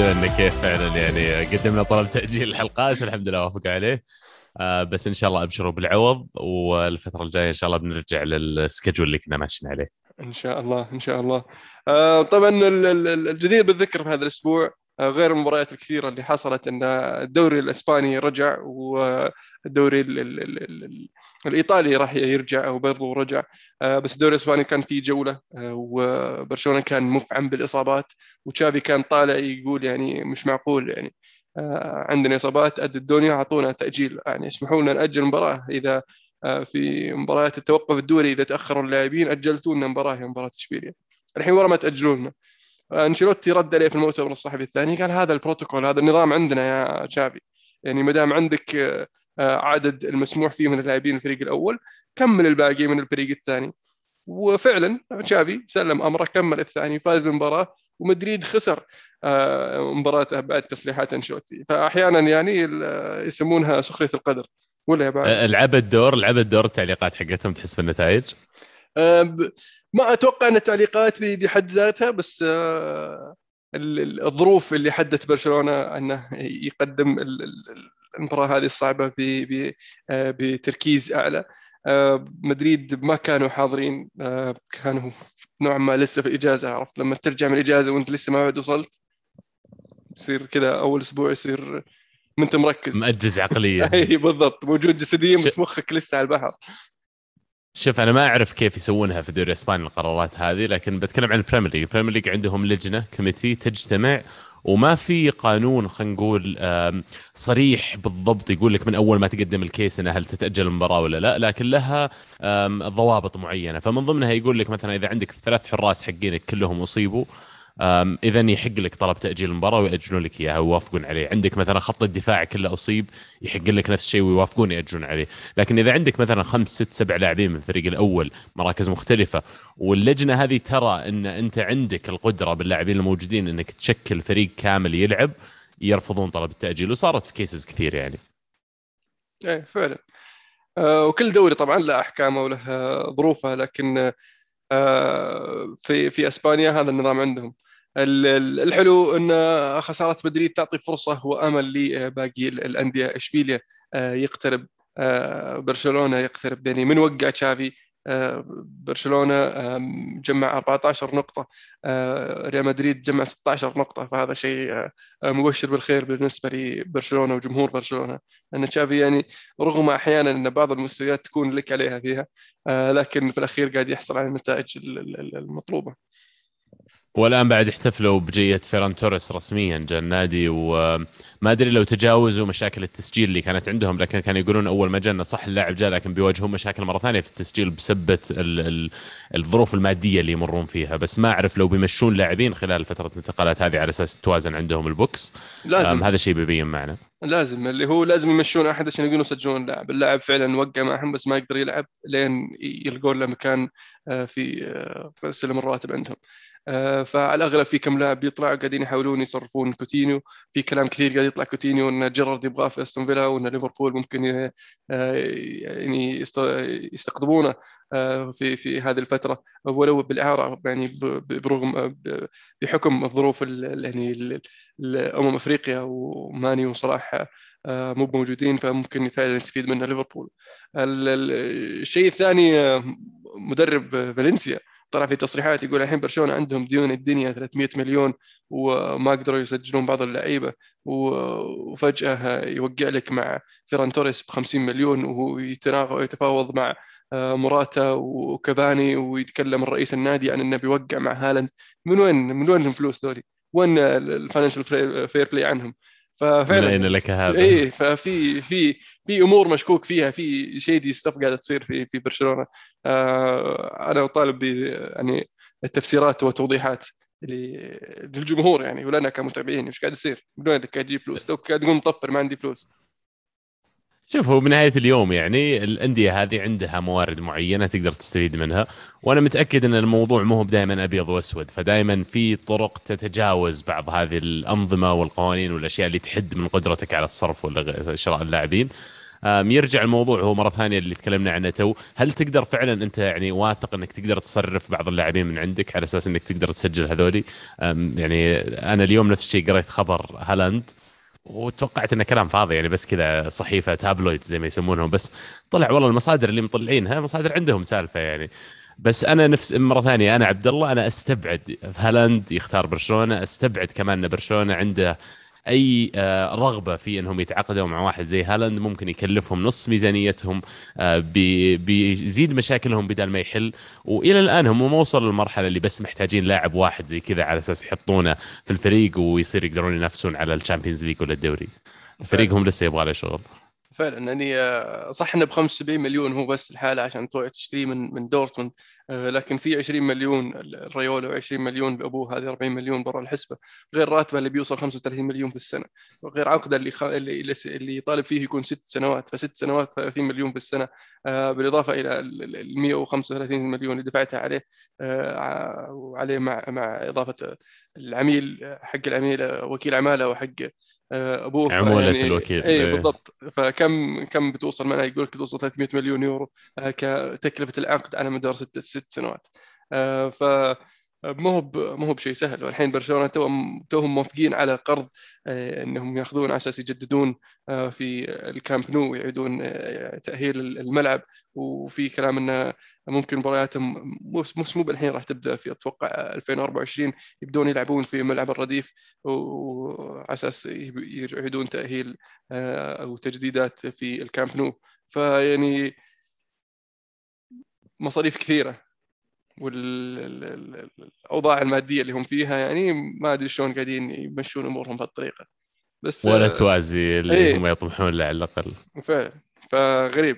انه كيف فعلا يعني قدمنا طلب تأجيل الحلقات والحمد لله وافق عليه. آه بس إن شاء الله أبشروا بالعوض والفترة الجاية إن شاء الله بنرجع للسكجول اللي كنا ماشيين عليه. إن شاء الله إن شاء الله. آه طبعا الجدير بالذكر في هذا الأسبوع غير المباريات الكثيرة اللي حصلت إن الدوري الإسباني رجع والدوري الإيطالي راح يرجع أو برضه رجع. آه، بس الدوري الإسباني كان فيه جولة آه، وبرشلونة كان مفعم بالإصابات وتشافي كان طالع يقول يعني مش معقول يعني. عندنا إصابات قد الدنيا أعطونا تأجيل. يعني اسمحوا لنا نأجل المباراة. إذا في مباريات التوقف الدولي إذا تأخروا اللاعبين اجلتوا لنا مباراه هي مباراة اشبيليا الحين ورا ما تاجلوا لنا انشيلوتي رد عليه في المؤتمر الصحفي الثاني قال هذا البروتوكول هذا النظام عندنا يا شافي يعني ما دام عندك آه، عدد المسموح فيه من اللاعبين الفريق الأول كمل الباقي من الفريق الثاني. وفعلا تشافي سلم أمره كمل الثاني فاز بالمباراه ومدريد خسر آه، مباراته بعد تصريحات أنشيلوتي. فاحيانا يعني يسمونها سخرية القدر. ولا يا بعد؟ لعب الدور لعب الدور التعليقات حقتهم تحس بالنتائج؟ ما أتوقع أن التعليقات بحد ذاتها بس آه، الظروف اللي حدت برشلونة أنه يقدم المباراه هذه الصعبة آه، بتركيز أعلى. آه، مدريد ما كانوا حاضرين كانوا نوعا ما لسه في إجازة عرفت؟ لما ترجع من الإجازة وأنت لسه ما بعد وصلت يصير كذا أول أسبوع يصير ما أنت مركز. مأجز عقليا. أي بالضبط. موجود جسديا بس مخك لسه على البحر. شوف أنا ما أعرف كيف يسوونها في الدوري الاسباني القرارات هذه لكن بتكلم عن ال Premier League، ال Premier League عندهم لجنة committee تجتمع وما في قانون خلينا نقول صريح بالضبط يقول لك من أول ما تقدم الكيس انها هل تتأجل المباراة ولا لا لكن لها ضوابط معينة. فمن ضمنها يقول لك مثلا إذا عندك ثلاث حراس حقينك كلهم أصيبوا اذا يحق لك طلب تأجيل المباراة ويأجلون لك إياها ويوافقون عليه، عندك مثلا خط الدفاع كله أصيب يحق لك نفس الشيء ويوافقون يأجلون عليه، لكن إذا عندك مثلا خمس ست سبع لاعبين من الفريق الأول مراكز مختلفة واللجنة هذه ترى إن أنت عندك القدرة باللاعبين الموجودين إنك تشكل فريق كامل يلعب يرفضون طلب التأجيل وصارت في كيسز كثير يعني. إيه فعلا. آه وكل دوري طبعا له أحكامه وله ظروفه لكن آه في في إسبانيا هذا النظام عندهم. الحلو إن خسارة مدريد تعطي فرصة وامل لباقي الأندية. إشبيليا آه، يقترب آه، برشلونة يقترب. يعني من وقع تشافي آه، برشلونة جمع 14 نقطة ريال مدريد جمع 16 نقطة. فهذا شيء مبشر بالخير بالنسبة لبرشلونة وجمهور برشلونة. ان تشافي يعني رغم أحيانا إن بعض المستويات تكون لك عليها فيها لكن في الأخير قاعد يحصل على النتائج المطلوبة. والآن بعد احتفلوا بجية فيران توريس رسميا جاء النادي وما أدري لو تجاوزوا مشاكل التسجيل اللي كانت عندهم لكن كانوا يقولون أول ما جانا صح اللاعب جاء لكن بيواجهون مشاكل مرة ثانية في التسجيل بسبه الظروف المادية اللي يمرون فيها. بس ما أعرف لو بيمشون لاعبين خلال فترة الانتقالات هذه على أساس توازن عندهم ال books. لازم. هذا الشيء بيبين معنا. لازم اللي هو لازم يمشون أحد عشان يقولون يسجلون اللاعب، اللاعب فعلا وقع معهم بس ما يقدر يلعب لين يلقون له مكان آه، في آه، سلم الراتب عندهم. آه، فعلى الاغلب في كم لاعب بيطلع قاعدين يحاولون يصرفون كوتينيو. في كلام كثير قاعد يطلع كوتينيو إن جيرارد يبغاه في أستون فيلا وإن ليفربول ممكن آه، يعني يستقطبونه آه، في في هذه الفترة. ولو بالإعارة يعني برغم بحكم الظروف يعني أمم أفريقيا وماني وصلاح مو موجودين فممكن فعلا يستفيد منه ليفربول. الشيء الثاني مدرب فالنسيا. طلع في تصريحات يقول الحين برشلونة عندهم ديون الدنيا 300 مليون وما قدروا يسجلون بعض اللعيبة وفجأة يوقع لك مع فيران توريس ب 50 مليون وهو يتفاوض مع آه، مراتا وكباني ويتكلم الرئيس النادي عن إنه بيوقع مع هالاند من وين من وين الفلوس ذولي؟ وين ال Financial Fair Play عنهم؟ ففعلا لك هذا؟ اي ففي في في أمور مشكوك فيها في shady stuff قاعدة تصير في في برشلونة. آه أنا أطالب يعني التفسيرات والتوضيحات للجمهور يعني ولنا كمتابعين إيش قاعد يصير؟ من وين قاعد تجيب فلوس؟ تو قاعد تقوم مطفر ما عندي فلوس. شوفوا بنهايه اليوم يعني الأندية هذه عندها موارد معينة تقدر تستفيد منها وأنا متأكد أن الموضوع مو دائما أبيض وأسود فدائما في طرق تتجاوز بعض هذه الأنظمة والقوانين والأشياء اللي تحد من قدرتك على الصرف ولا شراء اللاعبين. يرجع الموضوع هو مرة ثانية اللي تكلمنا عنه تو. هل تقدر فعلا أنت يعني واثق أنك تقدر تصرف بعض اللاعبين من عندك على أساس أنك تقدر تسجل هذولي؟ يعني أنا اليوم نفس الشيء قريت خبر هالاند. وتوقعت انه كلام فاضي يعني بس كذا صحيفة tabloid زي ما يسمونهم بس طلع والله المصادر اللي مطلعينها مصادر عندهم سالفة يعني. بس أنا نفس مرة ثانية أنا عبد الله أنا أستبعد هالاند يختار برشلونة أستبعد كمان إن برشلونة عنده أي آه، رغبة في إنهم يتعاقدوا مع واحد زي هالاند ممكن يكلفهم نص ميزانيتهم آه، بيزيد مشاكلهم بدل ما يحل. وإلى الآن هم ما وصلوا للمرحلة اللي بس محتاجين لاعب واحد زي كذا على أساس يحطونه في الفريق ويصير يقدرون ينافسون على ال Champions League ولا الدوري. فريقهم لسه يبغى له شغل. فعلا يعني آه، صح إنه ب 75 مليون هو بس الحالة عشان تشتريه من من دورتموند. لكن في 20 مليون لرايولا و20 مليون لأبوه هذه 40 مليون برا الحسبة غير راتبه اللي بيوصل 35 مليون في السنة وغير عقده اللي خ... اللي اللي يطالب فيه يكون ست سنوات فست سنوات 30 مليون في السنة آه، بالإضافة إلى ال 135 مليون اللي دفعتها عليه وعليه مع مع إضافة العميل حق العميل وكيل اعماله وحق آه، أبوه عمولة يعني الوكيل. اي إيه. بالضبط. فكم كم بتوصل معنا يقول لك بتوصل 300 مليون يورو آه، كتكلفة العقد على مدار ست ست سنوات. آه، ف ما هو ما هو بشيء سهل. والحين برشلونة توهم توهم موافقين على قرض إنهم يأخذون على أساس يجددون في الكامب نو ويعيدون تأهيل الملعب. وفي كلام إنه ممكن مبارياتهم مش مو بالحين راح تبدأ في أتوقع 2024 يبدون يلعبون في ملعب الرديف وعلى أساس يعيدون تأهيل آه، أو تجديدات في الكامب نو. فيعني مصاريف كثيرة. والأوضاع المادية اللي هم فيها يعني ما أدري شلون قاعدين يمشون أمورهم بهالطريقة. بس ولا توازي اللي إيه. هم يطمحون له على الأقل. فعلا. فغريب.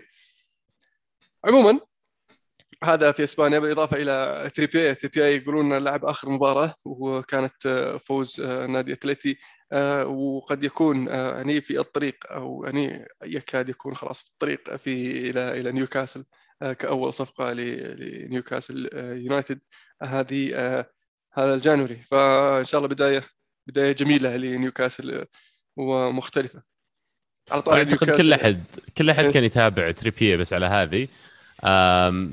عموما هذا في إسبانيا بالإضافة إلى تريبيير تريبيير يقولون لعب آخر مباراة وكانت فوز نادي أتلتي وقد يكون يعني في الطريق أو يعني يكاد يكون خلاص في الطريق في إلى إلى نيوكاسل. كأول صفقة لنيوكاسل يونايتد هذه هذا ال January. فإن شاء الله بداية بداية جميلة لنيوكاسل ومختلفة. على طاري أعتقد كل أحد كل أحد إيه. كان يتابع تريبيير بس على هذه.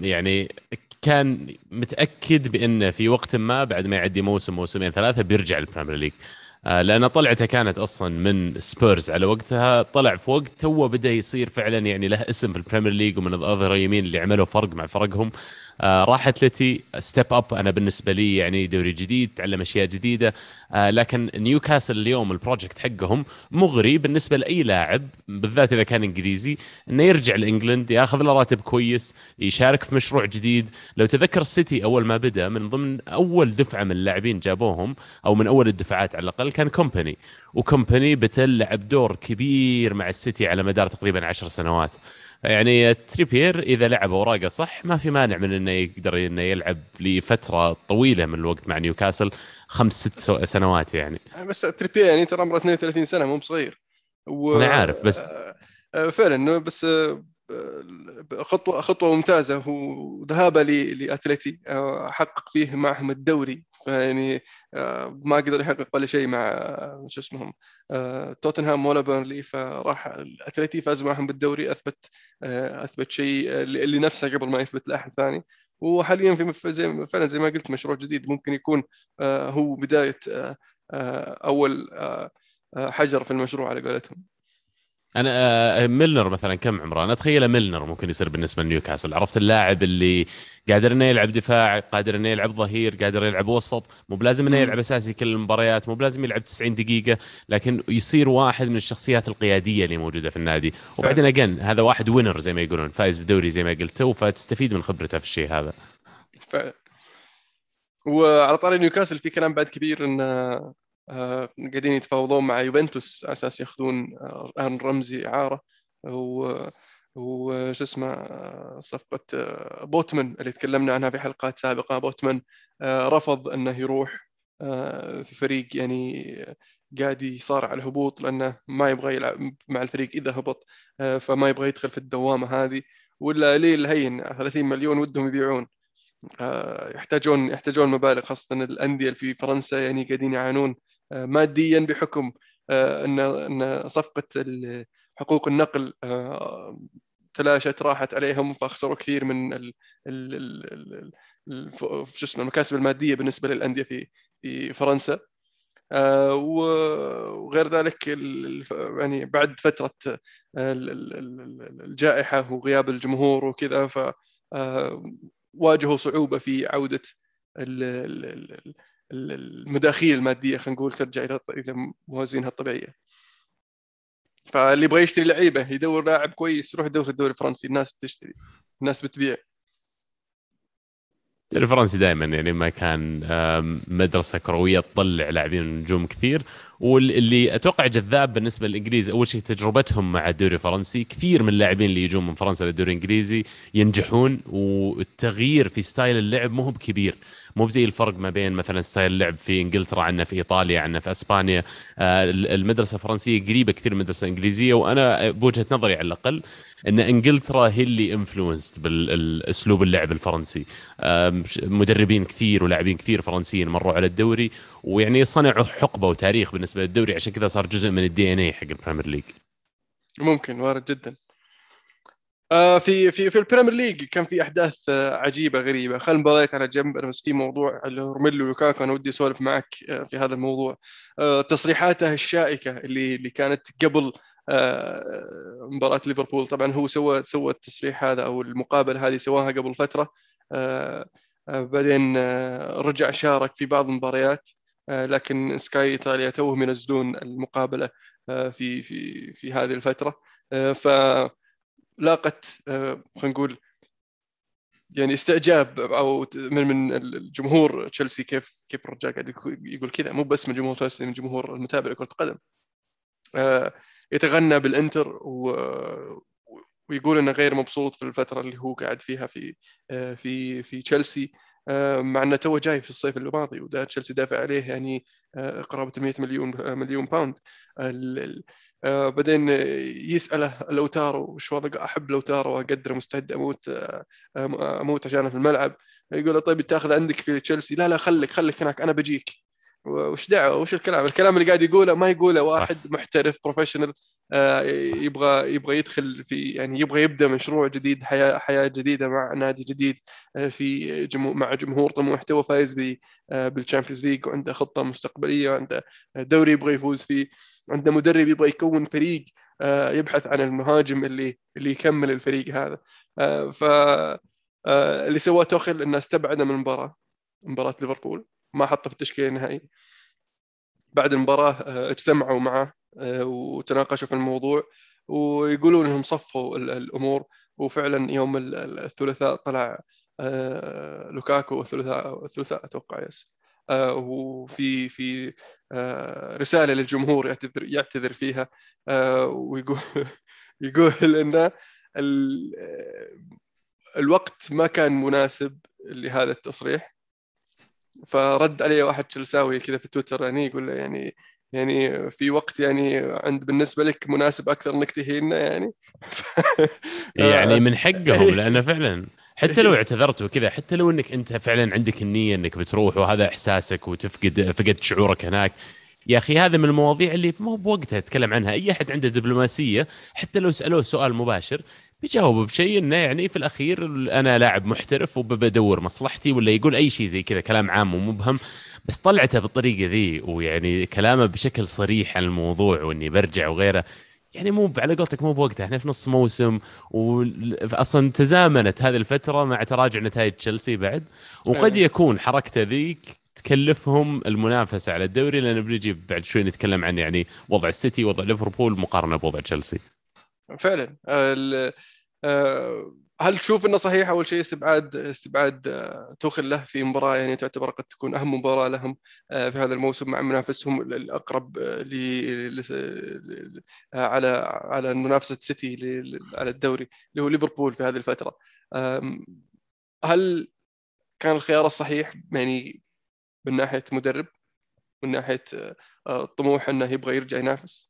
يعني كان متأكد بانه في وقت ما بعد ما يعدي موسم موسمين ثلاثة بيرجع ال Premier League. آه، لأن طلعته كانت أصلا من سبيرز على وقتها طلع في وقت تو بدأ يصير فعلا يعني له اسم في ال Premier League ومن الاظهره يمين اللي عملوا فرق مع فرقهم. آه، راح أتلتي step up أنا بالنسبة لي يعني دوري جديد تعلم أشياء جديدة. آه، لكن نيوكاسل اليوم ال project حقهم مغري بالنسبة لأي لاعب بالذات إذا كان إنجليزي إنه يرجع ل England ياخذ له راتب كويس يشارك في مشروع جديد. لو تذكر السيتي أول ما بدأ من ضمن أول دفعة من اللاعبين جابوهم أو من أول الدفعات على الأقل كان كومباني وكومباني بتلعب دور كبير مع السيتي على مدار تقريبا عشر سنوات. يعني تريبير إذا لعب أوراقه صح ما في مانع من إنه يقدر إنه يلعب لفترة طويلة من الوقت مع نيوكاسل خمس ست سنوات يعني. بس تريبير يعني ترى عمره 32 سنة مو بصغير. و... أنا عارف بس آه، فعلا بس آه، خطوه خطوة ممتازة وذهابه لأتلتي آه، حقق فيه معهم الدوري فيعني آه، ما قدر يحقق ولا شيء مع شو اسمهم آه، توتنهام ولا بيرنلي. فراح اتلتي فاز معهم بالدوري أثبت أثبت شيء اللي نفسه قبل ما يثبت لأحد ثاني. وحاليا في زي فعلا زي ما قلت مشروع جديد ممكن يكون هو بداية أول حجر في المشروع على قولتهم. أنا آه، ميلنر مثلا كم عمره؟ أنا أتخيله ميلنر ممكن يصير بالنسبة لنيوكاسل، عرفت اللاعب اللي قادر إنه يلعب دفاع، قادر إنه يلعب ظهير، قادر يلعب وسط، مو بلازم إنه يلعب أساسي كل المباريات، مو بلازم يلعب 90 دقيقة، لكن يصير واحد من الشخصيات القيادية اللي موجودة في النادي، وبعدين again هذا واحد winner زي ما يقولون، فايز بدوري زي ما قلت فتستفيد من خبرته في الشيء هذا. فعلا. وعلى طاري نيوكاسل في كلام بعد كبير انه آه، قاعدين يتفاوضون مع يوفنتوس على أساس ياخذون آه، آرون رمزي إعارة. و وش اسمه آه، صفقة بوتمان اللي تكلمنا عنها في حلقات سابقة. بوتمان رفض أنه يروح في فريق يعني قاعد يصارع على الهبوط لأنه ما يبغى يلعب مع الفريق إذا هبط فما يبغى يدخل في الدوامة هذه. ولا ليه الهين 30 مليون ودهم يبيعون. يحتاجون يحتاجون مبالغ خاصة الأندية في فرنسا يعني قاعدين يعانون ماديا بحكم آه، ان ان صفقه حقوق النقل تلاشت راحت عليهم فخسروا كثير من ال ال شو اسمه المكاسب الماديه بالنسبة للانديه في في فرنسا آه، وغير ذلك يعني بعد فتره الجائحه وغياب الجمهور وكذا ف واجهوا صعوبه في عوده المداخيل المادية خلينا نقول ترجع إلى موازينها الطبيعية. فاللي يبغى يشتري لعيبة يدور لاعب كويس يروح يدور في الدوري الفرنسي الناس بتشتري الناس بتبيع. الفرنسي دائما يعني ما كان مدرسة كروية تطلع لاعبين نجوم كثير. واللي أتوقع جذاب بالنسبة للإنجليز أول شيء تجربتهم مع الدوري الفرنسي. كثير من اللاعبين اللي يجون من فرنسا للدوري الإنجليزي ينجحون والتغيير في style اللعب مو بكبير. مو بزي الفرق ما بين مثلا style اللعب في إنجلترا عنا في إيطاليا عنا في إسبانيا. آه، المدرسة الفرنسية قريبة كثير من المدرسة الإنجليزية وأنا بوجهة نظري على الأقل إن إنجلترا هي اللي influenced بالاسلوب اللعب الفرنسي. مدربين كثير ولاعبين كثير فرنسيين مروا على الدوري ويعني صنعوا حقبة وتاريخ بالنسبة للدوري عشان كذا صار جزء من ال DNA حق البريمير ليج. ممكن وارد جدا. آه في في في البريمير ليج كان في أحداث آه عجيبة غريبة. خل المباريات على جنب أنا بس في موضوع روميلو لوكاكو أنا ودي أسولف معك آه في هذا الموضوع. آه تصريحاته الشائكة اللي اللي كانت قبل آه مباراة ليفربول. طبعا هو سوى سوى التصريح هذا أو المقابلة هذه سواها قبل فترة. آه آه بعدين رجع شارك في بعض المباريات. لكن سكاي ايطاليا توهم ينزلون المقابلة آه، في في في هذه الفترة. آه، فلاقت خلينا نقول يعني استعجاب أو من من الجمهور تشيلسي كيف كيف الرجال قاعد يقول كذا. مو بس من جمهور تشيلسي من جمهور المتابع لكرة القدم. يتغنى بالإنتر و ويقول إنه غير مبسوط في الفترة اللي هو قاعد فيها في في في تشيلسي. آه، مع انه توه جاي في الصيف الماضي ودا تشيلسي دافع عليه يعني آه، قرابة 100 مليون آه، مليون باوند. بعدين يسأله لوتارو وش وضع أحب لوتارو واقدره مستعد أموت أموت عشانه في الملعب. يقول له طيب تأخذ عندك في تشيلسي؟ لا لا خليك خليك هناك أنا بجيك. وش دعوه وش الكلام؟ الكلام اللي قاعد يقوله ما يقوله واحد صح. محترف professional آه، يبغى يبغى يدخل في يعني يبغى يبدأ مشروع جديد حياه حياة جديدة مع نادي جديد آه، في جمهور مع جمهور طموح توه فايز آه، بالشامبيونز ليج وعنده خطة مستقبلية وعنده دوري يبغى يفوز فيه عنده مدرب يبغى يكون فريق يبحث عن المهاجم اللي اللي يكمل الفريق هذا. ف اللي سواه توخل إنه استبعده من المباراه مباراة ليفربول. ما حطه في التشكيلة النهائي بعد المباراة اجتمعوا معه آه، وتناقشوا في الموضوع ويقولون إنهم صفوا الأمور. وفعلا يوم الثلاثاء طلع آه، لوكاكو الثلاثاء الثلاثاء أتوقع يس. آه، وفي في رسالة للجمهور يعتذر يعتذر فيها ويقول يقول إن الوقت ما كان مناسب لهذا التصريح. فرد عليه واحد تشلساوي كذا في تويتر يعني يقول له يعني يعني في وقت يعني عند بالنسبة لك مناسب أكثر إنك تهيننا يعني؟ يعني من حقهم لأنه فعلا حتى لو اعتذرت وكذا حتى لو إنك أنت فعلا عندك النية إنك بتروح وهذا إحساسك وتفقد فقدت شعورك هناك. يا أخي هذا من المواضيع اللي مو بوقتها أتكلم عنها. أي أحد عنده دبلوماسية حتى لو سألوه سؤال مباشر بيجاوب بشيء إنه يعني في الأخير أنا لاعب محترف وبدور مصلحتي ولا يقول أي شيء زي كذا كلام عام ومبهم بس طلعته بالطريقة ذي ويعني كلامه بشكل صريح عن الموضوع وإني برجع وغيره. يعني مو على قولتك مو بوقتها إحنا في نص موسم واصلا تزامنت هذه الفترة مع تراجع نتائج تشيلسي بعد وقد يكون حركته ذيك تكلفهم المنافسة على الدوري لأن بنجي بعد شوي نتكلم عن يعني وضع السيتي وضع ليفربول مقارنة بوضع تشيلسي. فعلا. هل تشوف إنه صحيح أول شيء استبعاد استبعاد آه، توخل له في مباراة؟ يعني تعتبر قد تكون أهم مباراة لهم آه، في هذا الموسم مع منافسهم الأقرب آه، ل على على منافسة سيتي على الدوري اللي هو ليفربول في هذه الفترة. هل كان الخيار الصحيح؟ يعني من ناحية مدرب من ناحية طموح إنه يبغى يرجع ينافس؟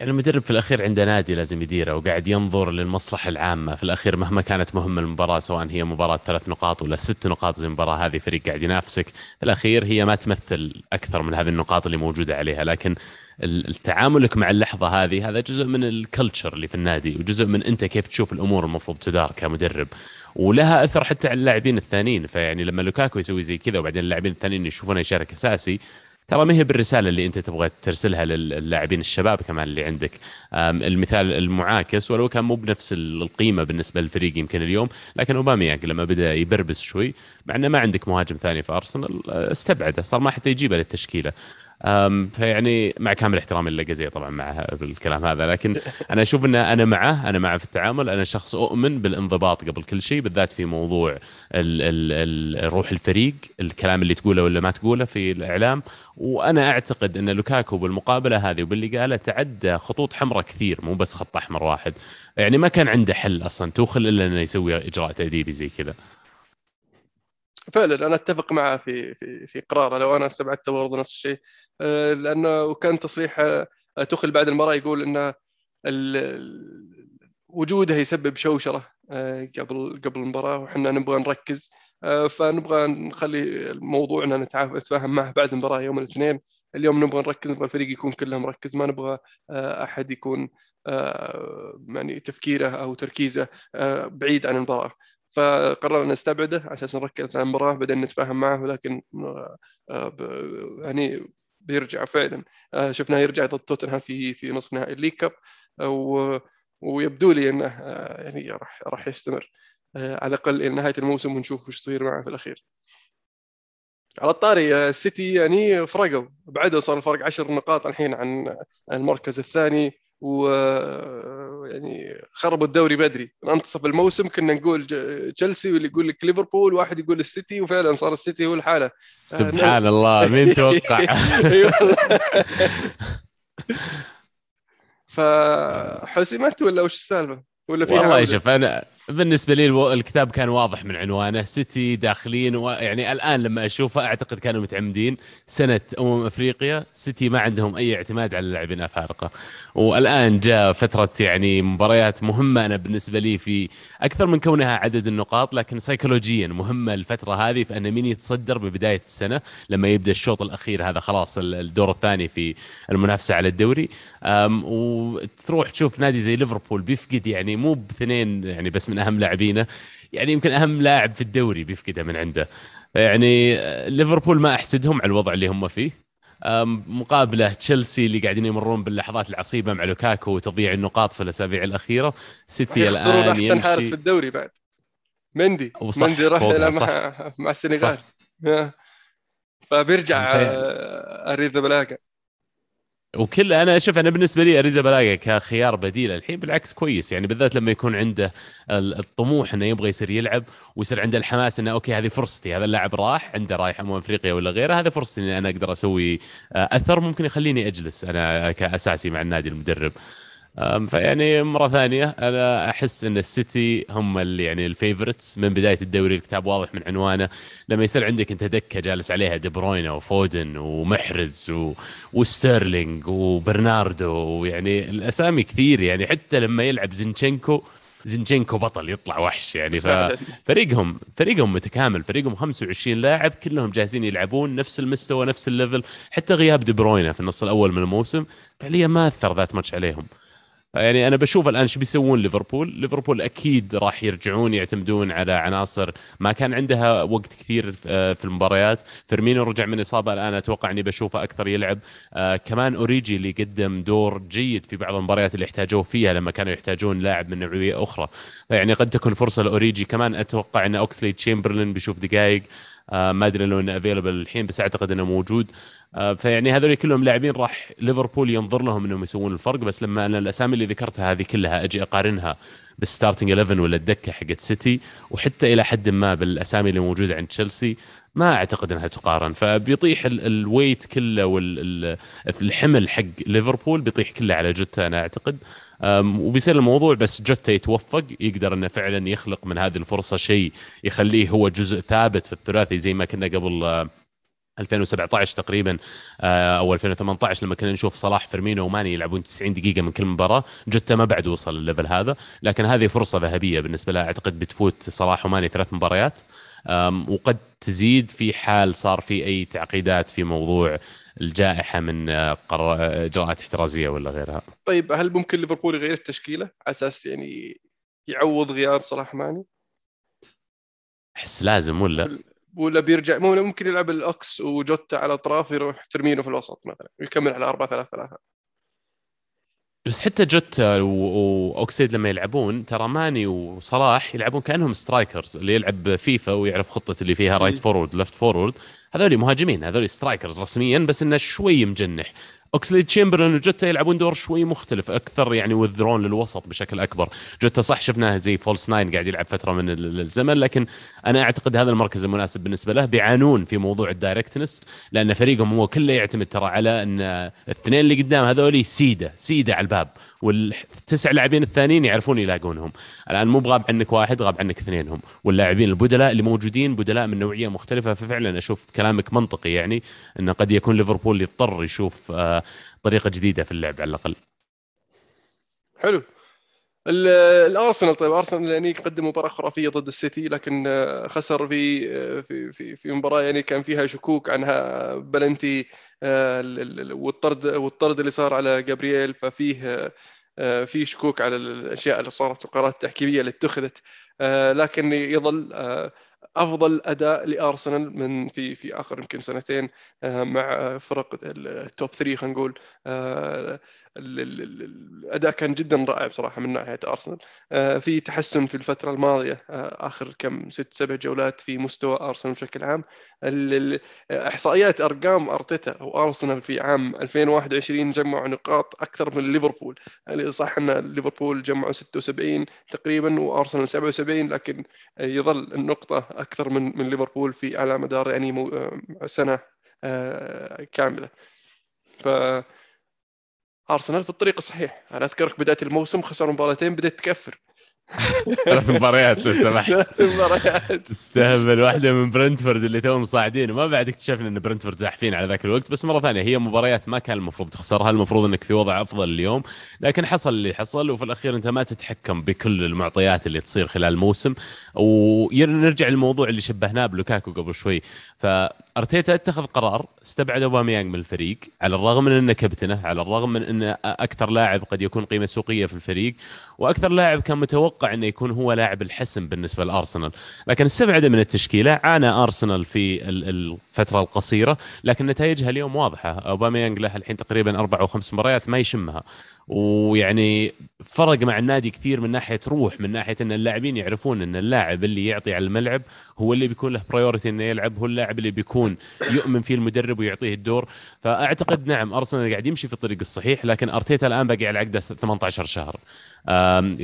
يعني المدرب في الأخير عنده نادي لازم يديره وقاعد ينظر للمصلحة العامة. في الأخير مهما كانت مهمة المباراة سواء هي مباراة ثلاث نقاط ولا ست نقاط زي المباراه هذه فريق قاعد ينافسك. في الأخير هي ما تمثل أكثر من هذه النقاط اللي موجودة عليها. لكن تعاملك مع اللحظة هذه هذا جزء من الكلتشر اللي في النادي وجزء من أنت كيف تشوف الأمور المفروض تدار كمدرب. ولها أثر حتى على اللاعبين الثانيين. فيعني لما لوكاكو يسوي زي كذا وبعدين اللاعبين الثانيين يشوفونه يشارك أساسي ترى ما هي بالرسالة اللي أنت تبغى ترسلها للاعبين الشباب كمان اللي عندك. المثال المعاكس ولو كان مو بنفس القيمة بالنسبة للفريق يمكن اليوم لكن أوباميانج لما بدأ يبربس شوي مع إنه ما عندك مهاجم ثاني في أرسنال استبعده صار ما حتى يجيبه للتشكيلة. فيعني مع كامل احترامي للاجازيه طبعا مع بالكلام هذا لكن أنا أشوف إن أنا معه أنا معه في التعامل أنا شخص أؤمن بالانضباط قبل كل شيء بالذات في موضوع ال ال ال روح الفريق الكلام اللي تقوله ولا ما تقوله في الإعلام. وأنا أعتقد إن لوكاكو بالمقابلة هذه وباللي قاله تعدى خطوط حمراء كثير مو بس خط أحمر واحد. يعني ما كان عنده حل أصلا توخل إلا إنه يسوي إجراء تأديبي زي كذا. فعلا أنا أتفق معه في في في قراره لو أنا استبعدته برضه نفس الشيء. آه، لأنه وكان تصريح آه، تخل بعد المباراة يقول ان وجوده يسبب شوشرة آه، قبل قبل المباراة وحنا نبغى نركز. فنبغى نخلي الموضوع ان نتفاهم معه بعد المباراة يوم الاثنين. اليوم نبغى نركز نبغى الفريق يكون كله مركز. ما نبغى أحد يكون يعني تفكيره أو تركيزه بعيد عن المباراة. فقررنا نستبعده على أساس نركز على المباراة بعدين نتفاهم معه ولكن آه، يعني بيرجع فعلا. آه، شفناه يرجع ضد توتنهام في في نصف نهائي الليج كاب. ويبدو لي إنه آه، يعني راح راح يستمر. على الأقل إلى نهاية الموسم ونشوف وش يصير معه في الأخير. على الطاري السيتي يعني فرقوا. بعدوا صار الفرق 10 نقاط الحين عن المركز الثاني. و يعني خربوا الدوري بدري. منتصف الموسم كنا نقول تشيلسي واللي يقول لك ليفربول واحد يقول السيتي وفعلا صار السيتي هو الحالة. سبحان آه الله مين توقع؟ فحسمت ولا وش السالفة؟ ولا في والله شوف أنا بالنسبة لي الكتاب كان واضح من عنوانه. سيتي داخلين و... يعني الآن لما أشوفه أعتقد كانوا متعمدين. سنة أمم أفريقيا سيتي ما عندهم أي اعتماد على اللاعبين أفارقة. والآن جاء فترة يعني مباريات مهمة أنا بالنسبة لي في أكثر من كونها عدد النقاط لكن سيكولوجيا مهمة الفترة هذه في أن مين يتصدر ببداية السنة. لما يبدأ الشوط الأخير هذا خلاص الدور الثاني في المنافسة على الدوري. وتروح تشوف نادي زي ليفربول بيفقد يعني مو باثنين يعني بس من أهم لاعبينه. يعني يمكن أهم لاعب في الدوري بيفقده من عنده. يعني ليفربول ما أحسدهم على الوضع اللي هم فيه. مقابلة تشيلسي اللي قاعدين يمرون باللحظات العصيبة مع لوكاكو وتضييع النقاط في الأسابيع الأخيرة. سيتي الآن أحسن يمشي... حارس في الدوري بعد. مندي. مندي راح مع, مع السنغال. فبيرجع آه، اريزا بلاقه وكل أنا أشوف أنا بالنسبة لي اريزا بلاغا كخيار بديل الحين بالعكس كويس. يعني بالذات لما يكون عنده الطموح إنه يبغى يصير يلعب ويصير عنده الحماس إنه okay هذه فرصتي هذا اللاعب راح عنده رايح أمم أفريقيا ولا غيره هذا فرصتي إني أنا أقدر أسوي آه، أثر ممكن يخليني أجلس أنا كأساسي مع النادي المدرب. فيعني مرة ثانية أنا أحس إن السيتي هم اللي يعني ال favorites من بداية الدوري الكتاب واضح من عنوانه لما يصير عندك أنت دكة جالس عليها دي بروينا وفودن ومحرز و... وستيرلينج وبرناردو ويعني الأسامي كثير. يعني حتى لما يلعب زينشينكو زينشينكو بطل يطلع وحش يعني. ففريقهم فريقهم متكامل. فريقهم 25 لاعب كلهم جاهزين يلعبون نفس المستوى نفس ال level. حتى غياب دي بروينا في النص الأول من الموسم فعليا ما أثر that much عليهم. يعني أنا بشوف الآن إيش بيسوون ليفربول. ليفربول أكيد راح يرجعون يعتمدون على عناصر ما كان عندها وقت كثير آه، في المباريات. فيرمينو رجع من إصابة الآن أتوقع إني بشوفه أكثر يلعب. آه كمان أوريجي اللي قدم دور جيد في بعض المباريات اللي احتاجوه فيها لما كانوا يحتاجون لاعب من نوعية أخرى. فيعني قد تكون فرصة لأوريجي. كمان أتوقع إن أوكسليد تشامبرلين بيشوف دقائق ما أدري لو إنه available الحين بس أعتقد إنه موجود. آه فيعني هذول كلهم لاعبين راح ليفربول ينظر لهم إنهم يسوون الفرق بس لما أنا الأسامي اللي ذكرتها هذه كلها أجي أقارنها. بال starting 11 ولا الدكة حقت سيتي وحتى إلى حد ما بالأسامي اللي موجودة عند تشيلسي ما أعتقد إنها تقارن. فبيطيح ال weight كله والحمل حق ليفربول بيطيح كله على جوتا أنا أعتقد. وبيصير الموضوع بس جوتا يتوفق يقدر إنه فعلا يخلق من هذه الفرصة شيء يخليه هو جزء ثابت في الثلاثي زي ما كنا قبل 2017 تقريبا آه، أو 2018 لما كنا نشوف صلاح فيرمينو وماني يلعبون 90 دقيقة من كل مباراة جوتا ما بعد وصل للل level هذا لكن هذه فرصة ذهبية بالنسبة له أعتقد بتفوت صلاح وماني ثلاث مباريات وقد تزيد في حال صار في أي تعقيدات في موضوع الجائحة من آه، قرار إجراءات احترازية ولا غيرها. طيب هل ممكن ليفربول يغير التشكيلة على أساس يعني يعوض غياب صلاح ماني؟ أحس لازم ولا؟ ولا بيرجع ممكن يلعب الاوكس وجوتا على الاطراف يروح فيرمينو في الوسط مثلا ويكمل على 4 3 3 بس حتى جوتا وأوكسيد لما يلعبون ترى ماني وصلاح يلعبون كأنهم strikers اللي يلعب فيفا ويعرف خطة اللي فيها right forward left forward هذول مهاجمين هذول strikers رسميا بس إنه شوي مجنح. اوكسلي تشامبرلين وجوتا يلعبون دور شوي مختلف أكثر يعني وذرون للوسط بشكل أكبر. جوتا صح شفناه زي false nine قاعد يلعب فترة من الزمن لكن أنا أعتقد هذا المركز المناسب بالنسبة له بيعانون في موضوع ال directness لأن فريقهم هو كله يعتمد ترى على إن الاثنين اللي قدام هذول سيده سيده على الباب. والتسع لاعبين الثانيين يعرفون يلاقونهم. الآن مو بغاب عنك واحد غاب عنك اثنينهم. واللاعبين البدلاء اللي موجودين بدلاء من نوعية مختلفة. ففعلا أشوف كلامك منطقي يعني إنه قد يكون ليفربول يضطر يشوف آه، طريقة جديدة في اللعب على الأقل. حلو. الأرسنال طيب أرسنال يعني قدم مباراة خرافية ضد السيتي لكن آه، خسر في آه، في في في مباراة يعني كان فيها شكوك عنها بلنتي. والطرد والطرد اللي صار على جابرييل ففيه في شكوك على الأشياء اللي صارت والقرارات التحكيمية اللي اتخذت. لكن يظل أفضل أداء لأرسنال من في في آخر يمكن سنتين آه، مع فرق التوب 3 خلينا نقول. آه، الأداء كان جدا رائع بصراحة من ناحية أرسنال. آه، في تحسن في الفترة الماضية آخر كم ست سبع جولات في مستوى أرسنال بشكل عام. إحصائيات أرقام أرتيتا وأرسنال في عام 2021 جمعوا نقاط أكثر من ليفربول. يعني صح أن ليفربول جمعوا 76 تقريبا وأرسنال 77 لكن يظل النقطة أكثر من من ليفربول في على مدار يعني سنة آه، كاملة. ف أرسنال في الطريق الصحيح. أنا أذكرك بدايه الموسم خسر مباراتين بدأت تكفر. ثلاث مباريات لو سمحت ثلاث مباريات. تستهبل واحدة من برنتفورد اللي توهم صاعدين. وما بعد اكتشفنا إن برنتفورد زاحفين على ذاك الوقت. بس مرة ثانية هي مباريات ما كان المفروض تخسرها. المفروض إنك في وضع أفضل اليوم. لكن حصل اللي حصل وفي الأخير أنت ما تتحكم بكل المعطيات اللي تصير خلال الموسم. ونرجع للموضوع اللي شبهناه بلوكاكو قبل شوي. فأرتيتا اتخذ قرار استبعد أوباميانج من الفريق على الرغم من إنه كابتنه على الرغم من إنه أكثر لاعب قد يكون قيمة سوقية في الفريق. وأكثر لاعب كان متوقع إنه يكون هو لاعب الحسم بالنسبة لأرسنال. لكن استبعده من التشكيلة عانى أرسنال في الفترة القصيرة لكن نتائجها اليوم واضحة. أوباميانج له الحين تقريبا أربع أو خمس مباريات ما يشمها. ويعني فرق مع النادي كثير من ناحية روح من ناحية إن اللاعبين يعرفون إن اللاعب اللي يعطي على الملعب هو اللي بيكون له برايورتي إنه يلعب هو اللاعب اللي بيكون يؤمن فيه المدرب ويعطيه الدور. فأعتقد نعم أرسنال قاعد يمشي في الطريق الصحيح لكن أرتيتا الآن باقي على عقده 18 شهر.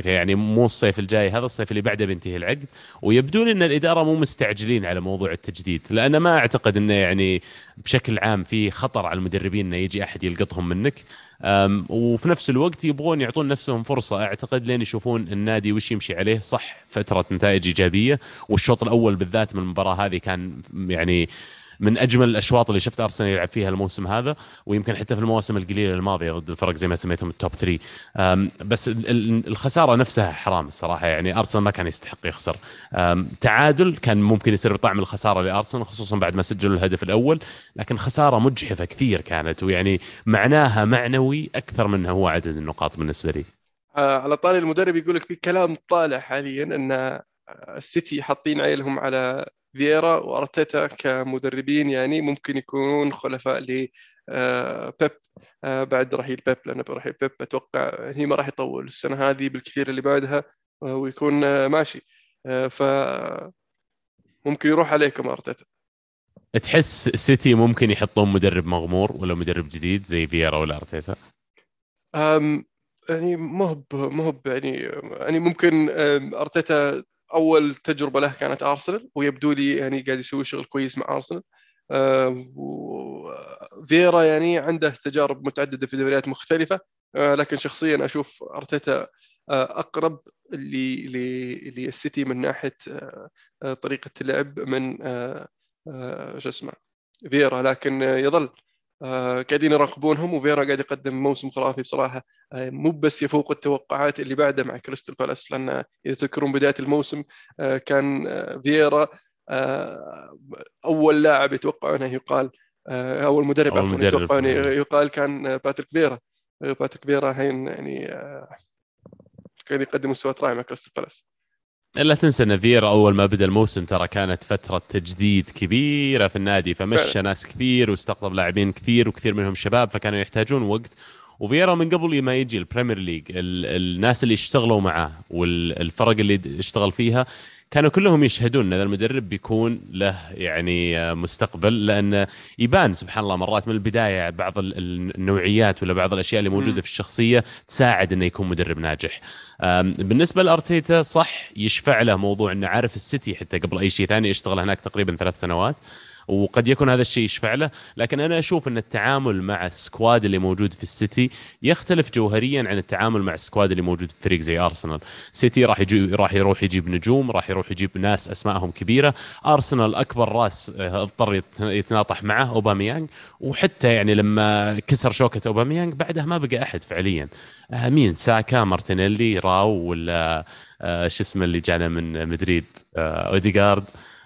يعني مو الصيف الجاي هذا الصيف اللي بعده بينتهي العقد. ويبدو إن الإدارة مو مستعجلين على موضوع التجديد لأن ما أعتقد إنه يعني بشكل عام في خطر على المدربين إنه يجي أحد يلقطهم منك. وفي نفس الوقت يبغون يعطون نفسهم فرصة. أعتقد لين يشوفون النادي وش يمشي عليه. صح فترة نتائج إيجابية والشوط الأول بالذات من المباراة هذه كان يعني من أجمل الأشواط اللي شفت أرسنال يلعب فيها الموسم هذا ويمكن حتى في المواسم القليلة الماضية ضد الفرق زي ما سميتهم التوب 3 بس الخسارة نفسها حرام الصراحة يعني أرسنال ما كان يستحق يخسر. تعادل كان ممكن يصير بطعم الخسارة لأرسنال خصوصا بعد ما سجلوا الهدف الأول لكن خسارة مجحفة كثير كانت ويعني معناها معنوي أكثر من هو عدد النقاط بالنسبة لي. آه، على طاري المدرب يقول لك في كلام طالع حاليا إن السيتي حاطين عيلهم على فييرا وأرتيتا كمدربين يعني ممكن يكونون خلفاء ل آه، بيب آه، بعد رحيل بيب لأن رحيل بيب أتوقع هي ما راح يطول السنة هذه بالكثير اللي بعدها آه، ويكون ماشي ف ممكن يروح عليكم أرتيتا تحس سيتي ممكن يحطون مدرب مغمور ولا مدرب جديد زي فييرا ولا أرتيتا؟ يعني مو مو يعني يعني ممكن أرتيتا أول تجربة له كانت أرسنال ويبدو لي يعني قاعد يسوي شغل كويس مع أرسنال. آه، وفيرا يعني عنده تجارب متعددة في دوريات مختلفة. آه، لكن شخصيا أشوف أرتيتا آه، أقرب للسيتي من ناحية طريقة اللعب من شو اسمه فييرا لكن يظل قاعدين يراقبونهم وفييرا قاعد يقدم موسم خرافي بصراحة. آه، مو بس يفوق التوقعات اللي بعده مع كريستال بالاس لأن إذا تذكرون بداية الموسم آه، كان فييرا أول لاعب يتوقعونه يقال أول مدرب أول مدرب. يتوقعون يقال كان باتريك فييرا باتريك فييرا هين يعني كان يقدم مستويات رائعه مع كريستال بالاس. لا تنسى ان فييرا أول ما بدأ الموسم ترى كانت فترة تجديد كبيرة في النادي فمشى. ناس كثير واستقطب لاعبين كثير وكثير منهم شباب فكانوا يحتاجون وقت وفييرا من قبل ما يجي البريمير ليج ال- الناس اللي اشتغلوا معاه والفرق اللي اشتغل فيها كانوا كلهم يشهدون إن المدرب بيكون له يعني آه، مستقبل لأن يبان سبحان الله مرات من البداية بعض ال- ال- النوعيات ولا بعض الأشياء اللي موجودة. في الشخصية تساعد إنه يكون مدرب ناجح. بالنسبة لأرتيتا صح يشفع له موضوع إنه عارف السيتي حتى قبل أي شيء ثاني اشتغل هناك تقريبا ثلاث سنوات وقد يكون هذا الشيء يشفع له لكن أنا أشوف أن التعامل مع ال squad اللي موجود في السيتي يختلف جوهريا عن التعامل مع ال squad اللي موجود في فريق زي أرسنال. سيتي راح يجي راح يروح يجيب نجوم راح يروح يجيب ناس أسمائهم كبيرة. أرسنال أكبر راس آه، اضطر يت- يتناطح معه أوباميانج. وحتى يعني لما كسر شوكة أوباميانج بعدها ما بقى أحد فعليا. آه، مين؟ ساكا مارتينيلي ولا شو اسمه اللي جانا من مدريد آه، أوديغارد.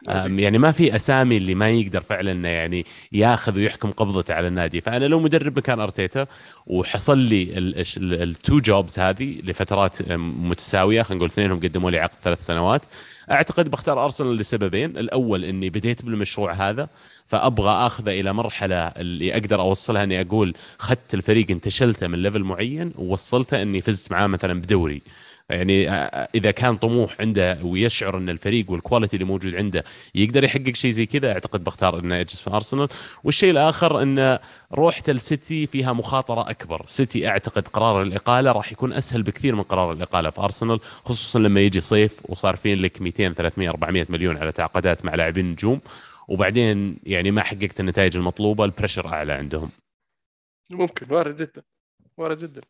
آم، يعني ما في أسامي اللي ما يقدر فعلا إنه يعني ياخذ ويحكم قبضته على النادي. فأنا لو مدرب مكان أرتيتا وحصل لي ال two jobs هذه لفترات متساوية خلينا نقول اثنينهم قدموا لي عقد ثلاث سنوات أعتقد بختار أرسنال لسببين. الأول إني بديت بالمشروع هذا فأبغى أخذه إلى مرحلة اللي أقدر أوصلها إني أقول اخذت الفريق انتشلته من level معين ووصلته إني فزت معاه مثلا بدوري. يعني آه، إذا كان طموح عنده ويشعر إن الفريق وال quality اللي موجود عنده يقدر يحقق شيء زي كذا أعتقد بختار إنه يجلس في ارسنال والشيء الآخر إن روحة السيتي فيها مخاطرة أكبر. سيتي أعتقد قرار الإقالة راح يكون أسهل بكثير من قرار الإقالة في ارسنال خصوصا لما يجي صيف وصار فين لك 200 300 400 مليون على تعاقدات مع لاعبين نجوم. وبعدين يعني ما حققت النتائج المطلوبة ال pressure أعلى عندهم. ممكن وارد جدا وارد جدا.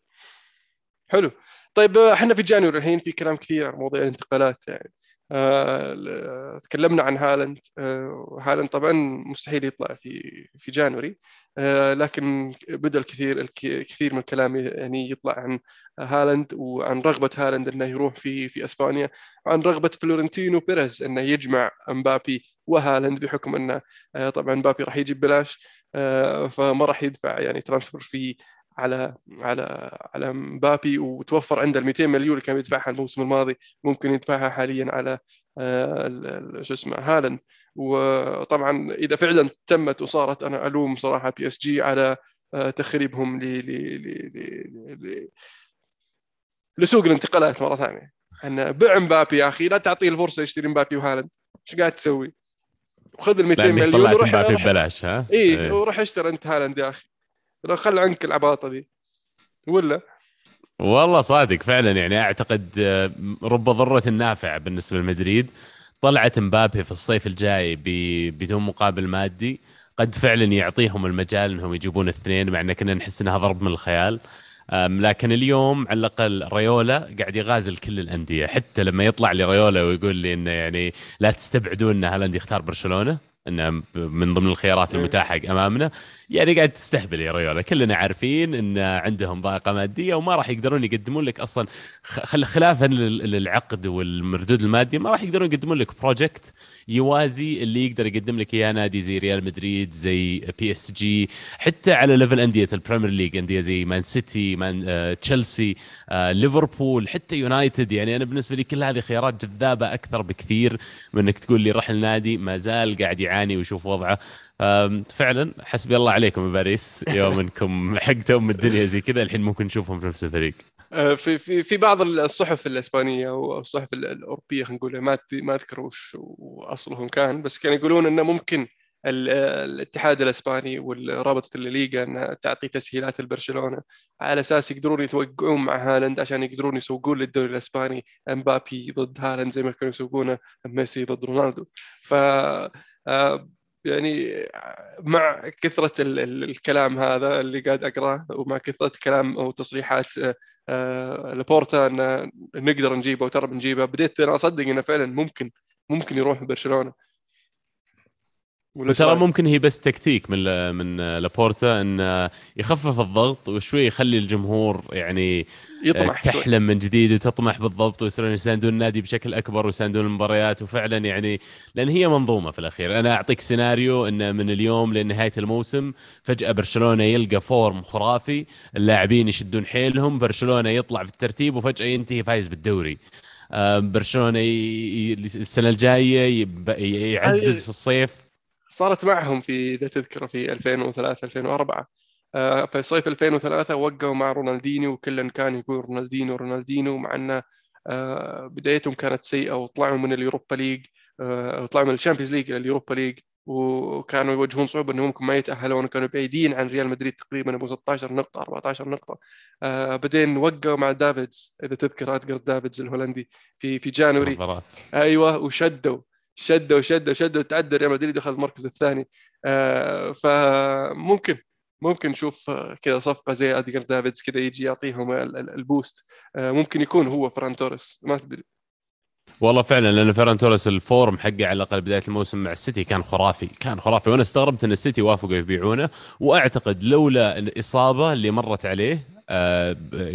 حلو. طيب آه، إحنا في جانوري الحين في كلام كثير عن موضوع الانتقالات يعني. آه تكلمنا عن هالاند. آه هالاند طبعا مستحيل يطلع في في جانوري. آه لكن بدأ الكثير الك- الكثير من الكلام يعني يطلع عن هالاند وعن رغبة هالاند إنه يروح في في إسبانيا وعن رغبة فلورنتينو بيريز إنه يجمع امبابي وهالاند بحكم إنه آه طبعا امبابي راح يجي ببلاش آه، فما راح يدفع يعني transfer في على على على مبابي وتوفر عنده ال 200 مليون اللي كان يدفعها الموسم الماضي ممكن يدفعها حاليا على آه، شو اسمه هالاند. وطبعا إذا فعلا تمت وصارت أنا ألوم صراحة بي إس جي على آه، تخريبهم ل ل ل ل- ل- لسوق الانتقالات مرة ثانية. إن بع مبابي يا أخي لا تعطيه الفرصة يشتري مبابي وهالاند. إيش قاعد تسوي؟ وخذ ال 200 لانك مليون وروح مبابي ببلاش ها؟ اي إيه. وروح اشتري أنت هالاند يا أخي. لو خل عنك العباطة دي. ولا؟ والله صادق فعلا يعني أعتقد آه، رب ضرة نافع بالنسبة لمدريد. طلعت مبابي في الصيف الجاي بدون مقابل مادي. قد فعلا يعطيهم المجال إنهم يجيبون اثنين مع إن كنا نحس إنها ضرب من الخيال. لكن اليوم على الأقل ريولا قاعد يغازل كل الأندية. حتى لما يطلع لي ريولا ويقول لي إنه يعني لا تستبعدون إن هالاند يختار برشلونة إنه من ضمن الخيارات إيه. المتاحة أمامنا. يعني قاعد تستهبل يا ريولا كلنا عارفين إن عندهم ضائقة مادية وما راح يقدرون يقدمون لك أصلا خل- خلافا لل- للعقد والمردود المادي ما راح يقدرون يقدمون لك project يوازي اللي يقدر يقدم لك إياه نادي زي ريال مدريد زي بي اس جي حتى على level أندية البريمير ليج أندية زي مان سيتي مان آه، تشيلسي آه، ليفربول حتى يونايتد يعني أنا بالنسبة لي كل هذه خيارات جذابة أكثر بكثير من إنك تقول لي راح النادي ما زال قاعد يعاني ويشوف وضعه. فعلا حسبي الله عليكم باريس يوم انكم حطيتوا أم الدنيا زي كذا الحين ممكن نشوفهم في نفس الفريق. آه، في في في بعض الصحف الإسبانية أو الصحف ال- الأوروبية خلينا نقول ما ما أذكر وش اصلهم كان بس كانوا يقولون إنه ممكن ال- الاتحاد الإسباني والرابطة الليغا إنها تعطي تسهيلات لبرشلونة. على أساس يقدرون يتوقعون مع هالاند عشان يقدرون يسوقون للدوري الإسباني إمبابي ضد هالاند زي ما كانوا يسوقونه ميسي ضد رونالدو. ف آه، يعني مع ال- الكلام هذا اللي قاعد أقرأه ومع كثرة كلام أو تصريحات آه، آه، لابورتا أن نقدر نجيبه وترى بنجيبه بديت أنا أصدق أنه فعلا ممكن ممكن يروح برشلونة. وترى ممكن هي بس تكتيك من من لابورتا إن يخفف الضغط وشوي يخلي الجمهور يعني يطمح تحلم شوي. من جديد وتطمح بالضبط ويصيرون يساندون النادي بشكل أكبر ويساندون المباريات. وفعلا يعني لأن هي منظومة في الأخير. أنا أعطيك سيناريو ان من اليوم لنهاية الموسم فجأة برشلونة يلقى form خرافي اللاعبين يشدون حيلهم برشلونة يطلع في الترتيب وفجأة ينتهي فايز بالدوري. برشلونة السنة الجاية يعزز في الصيف. صارت معهم في إذا تذكر في 2003 2004 آه، في صيف 2003 وقعوا مع رونالدينيو وكلا كان يقول رونالدينيو رونالدينيو مع إنه آه، بدايتهم كانت سيئة وطلعوا من اليوروبا ليج آه، طلعوا من الشامبيونز ليج إلى اليوروبا ليج وكانوا يواجهون صعوبة إنهم ممكن ما يتأهلون وكانوا بعيدين عن ريال مدريد تقريبا أبو 16 نقطة 14 نقطة. آه بعدين وقعوا مع دافيدز إذا تذكر ادجر دافيدز الهولندي في في January. أيوه وشدوا. شدوا شدوا شدوا تعدى ريال مدريد اخذ المركز الثاني. آه فممكن ممكن نشوف كذا صفقة زي ادجر دافيدز كذا يجي يعطيهم ال boost. آه ممكن يكون هو فران توريس ما تدري. والله فعلا لأن فيران توريس ال form حقه على الأقل بداية الموسم مع السيتي كان خرافي كان خرافي. وأنا استغربت إن السيتي وافقوا يبيعونه. وأعتقد لولا الإصابة اللي مرت عليه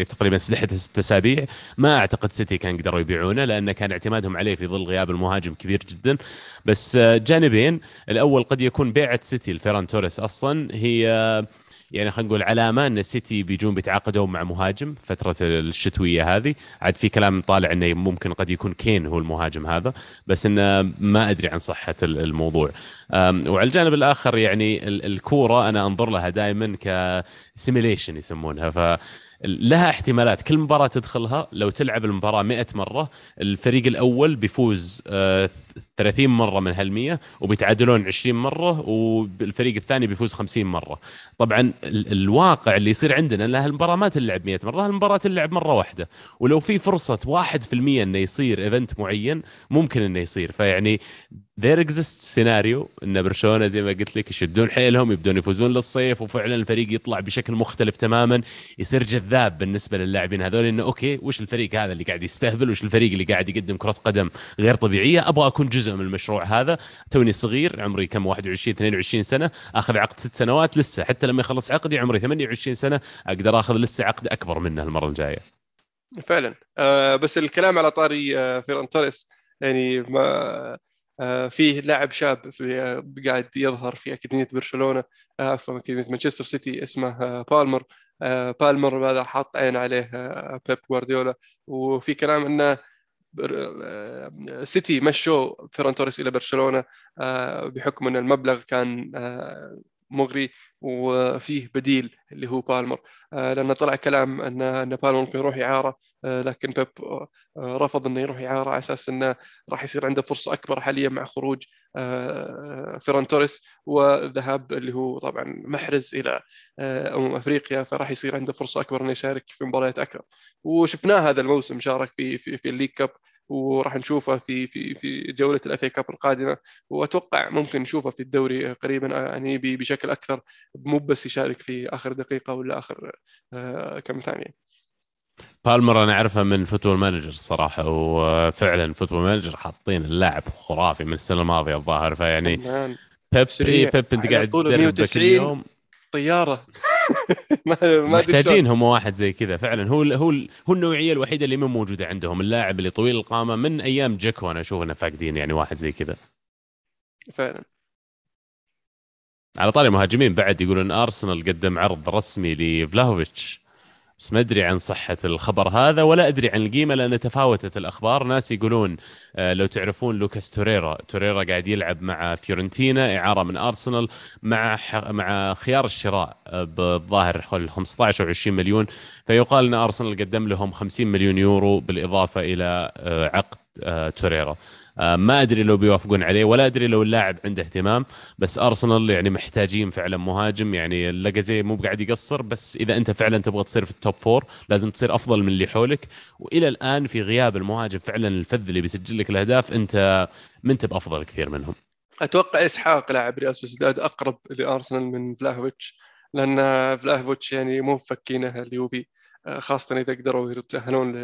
تقريبا سلحته ست اسابيع ما أعتقد سيتي كان قدروا يبيعونه لأن كان اعتمادهم عليه في ظل غياب المهاجم كبير جدا. بس آه جانبين الأول قد يكون بيعة سيتي لفيران توريس أصلا. هي آه يعني خلينا نقول علامة أن السيتي بيجون بيتعاقدون مع مهاجم فترة الشتوية هذه. عاد في كلام طالع إنه ممكن قد يكون كين هو المهاجم هذا بس انه ما أدري عن صحة الموضوع. وعلى الجانب الآخر يعني الكورة أنا أنظر لها دائما ك simulation يسمونها. ف لها احتمالات. كل مباراة تدخلها لو تلعب المباراة 100 مرة الفريق الأول بيفوز 30 آه، مرة من هال100 وبيتعادلون 20 مرة والفريق الثاني بيفوز 50 مرة. طبعا الواقع اللي يصير عندنا إن هالمباراة ما تلعب 100 مرة المباراه تلعب مرة واحدة. ولو في فرصة 1% إنه يصير event معين ممكن إنه يصير. فيعني there exists سيناريو إن برشلونة زي ما قلت لك يشدون حيلهم يبدون يفوزون للصيف وفعلا الفريق يطلع بشكل مختلف تماما يصير جذاب بالنسبة للاعبين هذول إنه أوكي وش الفريق هذا اللي قاعد يستهبل؟ وش الفريق اللي قاعد يقدم كرة قدم غير طبيعية؟ أبغى أكون جزء من المشروع هذا. توني صغير عمري كم؟ 21 22 سنة أخذ عقد ست سنوات لسه حتى لما يخلص عقدي عمري 28 سنة أقدر أخذ لسه عقد أكبر منه المرة الجاية. فعلا. آه بس الكلام على طاري آه فيران توريس يعني ما فيه لاعب شاب في آه، قاعد يظهر في أكاديمية برشلونة آه، عفوا أكاديمية مانشستر سيتي اسمه بالمر. بالمر هذا حاط عين عليه بيب جوارديولا. وفي كلام انه سيتي مشوا فيران توريس إلى برشلونة بحكم إن المبلغ كان مغري. وفيه بديل اللي هو بالمر. آه، لأن طلع كلام ان أن بالمر ممكن يروح اعاره آه، لكن بيب آه، رفض إنه يروح اعاره على أساس إنه راح يصير عنده فرصة أكبر حاليا مع خروج فيران توريس والذهاب اللي هو طبعا محرز إلى أمم أفريقيا فراح يصير عنده فرصة أكبر إنه يشارك في مباريات أكثر. وشفناه هذا الموسم شارك في في, في ال League Cup وراح نشوفه في في في جولة ال FA Cup القادمة. وأتوقع ممكن نشوفه في الدوري قريبا يعني بشكل أكثر. مو بس يشارك في آخر دقيقة ولا آخر آه، كم ثانية. بالمر أنا أعرفه من Football Manager صراحة. وفعلا Football Manager حاطين اللاعب خرافي من السنة الماضية الظاهر. فيعني بيب بيب أنت قاعد تدرب اليوم. طياره ما محتاجين هم واحد زي كذا فعلا. هو هو هو النوعية الوحيدة اللي مو موجودة عندهم. اللاعب اللي طويل القامة من أيام جيكو أنا أشوف إنه فاقدين يعني واحد زي كذا. فعلا. على طاري المهاجمين بعد يقولون أرسنال قدم عرض رسمي لفلاهوفيتش. بس ما أدري عن صحة الخبر هذا ولا أدري عن القيمة لأن تفاوتت الأخبار. ناس يقولون آه، لو تعرفون لوكاس توريرا توريرا قاعد يلعب مع فيورنتينا إعارة من أرسنال مع مع خيار الشراء آه، بالظاهر حول 15 أو 20 مليون. فيقال إن أرسنال قدم لهم 50 مليون يورو بالإضافة إلى آه، عقد. توريرا. آه، ما أدري لو بيوافقون عليه ولا أدري لو اللاعب عنده اهتمام بس أرسنال يعني محتاجين فعلا مهاجم يعني لاكازيت مو قاعد يقصر بس إذا أنت فعلا تبغى تصير في ال top four لازم تصير أفضل من اللي حولك. وإلى الآن في غياب المهاجم فعلا الفذ اللي بيسجل لك الأهداف أنت ما انت بافضل كثير منهم. أتوقع إسحاق لاعب ريال سوسيداد أقرب لأرسنال من فلاهوفيتش لأن فلاهوفيتش يعني مو مفكينه اليوفي آه، خاصة إذا قدروا يتأهلون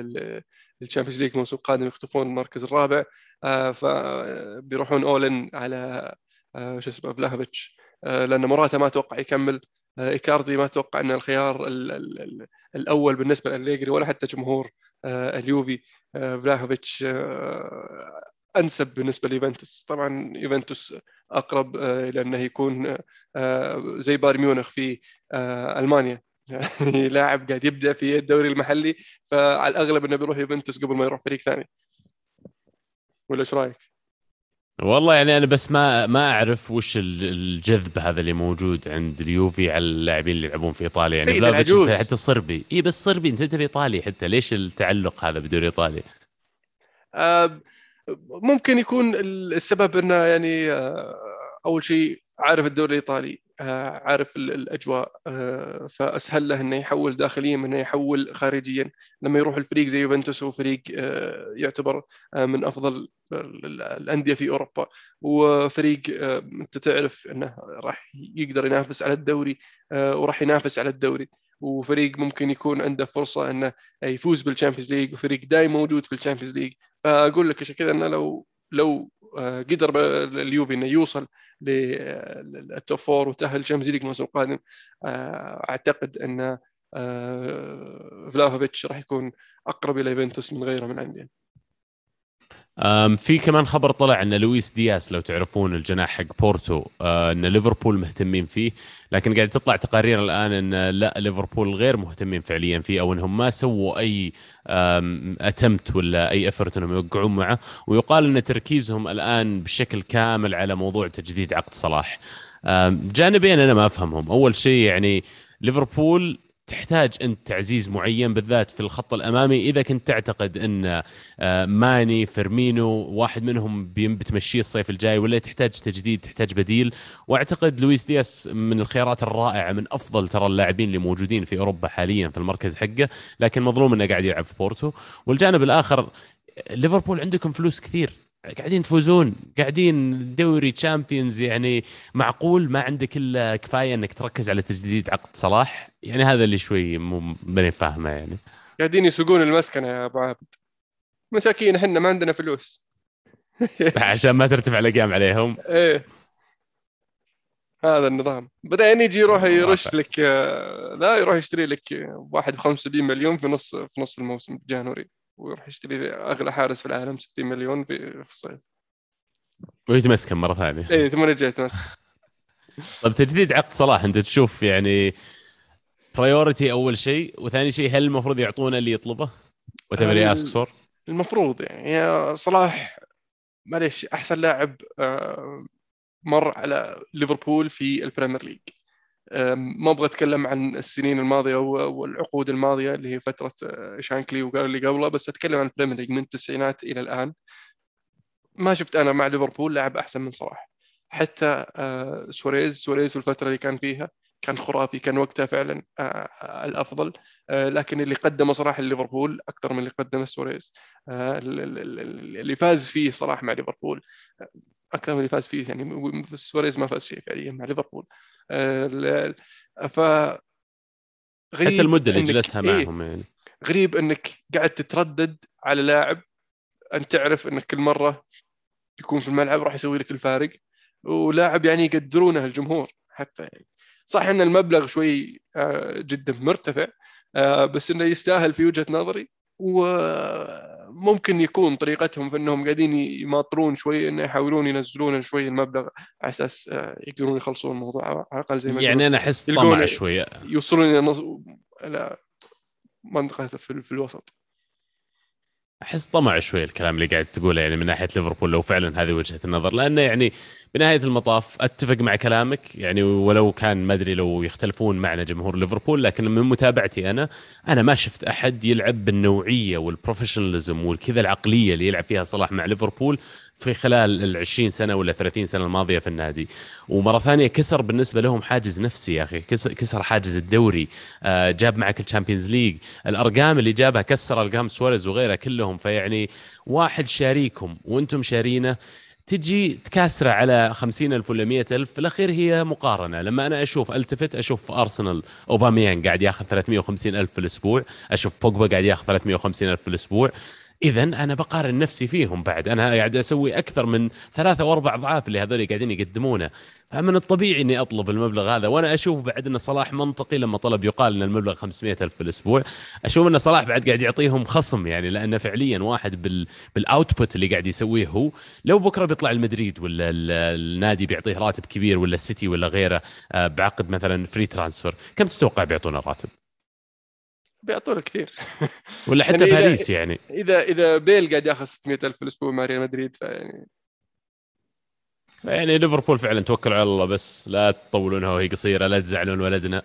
لل Champions League الموسم القادم يخطفون المركز الرابع آه، فبيروحون all in على شو اسمه فلاهوفيتش لأن موراتا ما أتوقع يكمل. إيكاردي ما أتوقع انه الخيار ال ال ال الأول بالنسبة لاليجري ولا حتى جمهور اليوفي. فلاهوفيتش أنسب بالنسبة ليوفنتوس. طبعا يوفنتوس أقرب إلى إنه يكون زي بايرن ميونخ في ألمانيا. يعني لاعب قاعد يبدأ في الدوري المحلي فعلى الأغلب إنه بيروح يوفنتوس قبل ما يروح فريق ثاني. ولا إيش رأيك؟ والله يعني أنا بس ما ما أعرف وش الجذب هذا اللي موجود عند اليوفي على اللاعبين اللي يلعبون في إيطاليا. يعني فلاهوفيتش حتى صربي إي بس صربي أنت تبي ايطالي حتى. ليش التعلق هذا بدوري إيطالي؟ آه ممكن يكون السبب إنه يعني آه أول شيء عارف الدوري الإيطالي. عارف الأجواء آه، فأسهل له إنه يحول داخليا من إنه يحول خارجيا. لما يروح الفريق زي يوفنتوس هو فريق آه، يعتبر من أفضل الأندية في أوروبا. وفريق أنت تعرف إنه راح يقدر ينافس على الدوري وراح ينافس على الدوري. وفريق ممكن يكون عنده فرصة إنه يفوز بال Champions League وفريق دايم موجود في ال Champions League فأقول لك عشان كذا إنه لو لو قدر اليوفي إنه يوصل لل top four وتأهل ال Champions League الموسم القادم. آه، أعتقد إن آه، فلاهوفيتش راح يكون أقرب إلى يوفنتوس من غيره من عندي في كمان خبر طلع إن لويس دياس لو تعرفون الجناح حق بورتو آه، إن ليفربول مهتمين فيه. لكن قاعد تطلع تقارير الآن إن لا ليفربول غير مهتمين فعليا فيه أو إنهم ما سووا أي attempt ولا أي effort إنهم يوقعون معه. ويقال إن تركيزهم الآن بشكل كامل على موضوع تجديد عقد صلاح. جانبين أنا ما أفهمهم. أول شيء يعني ليفربول تحتاج أنت تعزيز معين بالذات في الخط الأمامي. إذا كنت تعتقد أن آه، ماني فيرمينو واحد منهم بتمشيه الصيف الجاي ولا تحتاج تجديد تحتاج بديل. وأعتقد لويس دياس من الخيارات الرائعة من أفضل ترى اللاعبين اللي موجودين في أوروبا حاليا في المركز حقه. لكن مظلوم إنه قاعد يلعب في بورتو. والجانب الآخر ليفربول عندكم فلوس كثير. قاعدين تفوزون قاعدين دوري Champions يعني معقول؟ ما عندك إلا كفاية إنك تركز على تجديد عقد صلاح؟ يعني هذا اللي شوي مو ماني فاهمه يعني. قاعدين يسوقون المسكنة يا ابو عابد مساكين إحنا ما عندنا فلوس. عشان ما ترتفع الأقيام عليهم. إيه. هذا النظام. بعدين يجي يروح يرش لك لا يروح يشتري لك واحد ب 75 مليون في نص في نص الموسم January. ويروح يشتري أغلى حارس في العالم 60 مليون في, في الصيف. ويتمسكن مرة ثانية. اي ثم رجع يتمسكن. طيب تجديد عقد صلاح أنت تشوف يعني priority أول شيء وثاني شيء هل المفروض يعطونه اللي يطلبه؟ whatever المفروض يعني صلاح معليش أحسن لاعب آه، مر على ليفربول في ال Premier League. ما أبغى أتكلم عن السنين الماضية والعقود الماضية اللي هي فترة آه، شانكلي وقال اللي قبله بس أتكلم عن ال Premier من التسعينات إلى الآن. ما شفت أنا مع ليفربول لاعب أحسن من صلاح. حتى آه، سواريز سواريز في الفترة اللي كان فيها كان خرافي كان وقتها فعلا آه، الأفضل. لكن اللي قدمه صلاح ليفربول أكثر من اللي قدمه سواريز. اللي فاز فيه صلاح مع ليفربول أكثر من اللي فاز فيه يعني سواريز ما فاز فيه فعليا مع ليفربول. ف غريب حتى المدة اللي جلسها إيه معهم يعني. غريب إنك قاعد تتردد على لاعب أنت تعرف إنك كل مرة يكون في الملعب راح يسوي لك الفارق ولاعب يعني يقدرونه الجمهور حتى يعني. صح إن المبلغ شوي آه، جدا مرتفع آه، بس إنه يستاهل في وجهة نظري وممكن يكون طريقتهم في إنهم قاعدين يماطرون شوي انه يحاولون ينزلون شوي المبلغ على أساس آه، يقدرون يخلصون الموضوع على الأقل زي ما يعني أنا أحس طمع شوي يوصلون. إلى منطقة في, في الوسط أحس طمع شوي الكلام اللي قاعد تقوله يعني من ناحية ليفربول لو فعلا هذه وجهة النظر. لأنه يعني بنهاية المطاف أتفق مع كلامك يعني ولو كان ما أدري لو يختلفون معنا جمهور ليفربول لكن من متابعتي أنا أنا ما شفت أحد يلعب بالنوعية وال professionalism والكذا العقلية اللي يلعب فيها صلاح مع ليفربول. في خلال ال 20 سنة ولا 30 سنة الماضية في النادي. ومرة ثانية كسر بالنسبة لهم حاجز نفسي يا أخي كسر حاجز الدوري آه، جاب معك ال Champions League. الأرقام اللي جابها كسر أرقام سواريز وغيره كلهم فيعني واحد شاريكم وأنتم شارينه تجي تكاسره على خمسين ألف ولا مئة ألف في الأخير هي مقارنة. لما أنا أشوف ألتفت أشوف أرسنال أوباميان قاعد ياخذ 350 ألف في الأسبوع أشوف بوجبا قاعد ياخذ 350 ألف في الأسبوع. اذا أنا بقارن نفسي فيهم بعد. أنا قاعد أسوي أكثر من ثلاثة أو أربع أضعاف اللي هذول قاعدين يقدمونه. فمن الطبيعي إني أطلب المبلغ هذا. وأنا أشوف بعد إن صلاح منطقي لما طلب يقال إن المبلغ 500 ألف في الأسبوع أشوف إن صلاح بعد قاعد يعطيهم خصم يعني لأنه فعليا واحد بال بالاوتبوت اللي قاعد يسويه هو. لو بكرة بيطلع المدريد ولا النادي بيعطيه راتب كبير ولا السيتي ولا غيره آه، بعقد مثلا free transfer كم تتوقع بيعطونه راتب؟ بيعطونه كثير. ولا حتى يعني باريس يعني. إذا إذا بيل قاعد ياخذ 600 ألف في الأسبوع مع ريال مدريد فيعني يعني ليفربول فعلا توكلوا على الله بس لا تطولونها وهي قصيرة لا تزعلون ولدنا.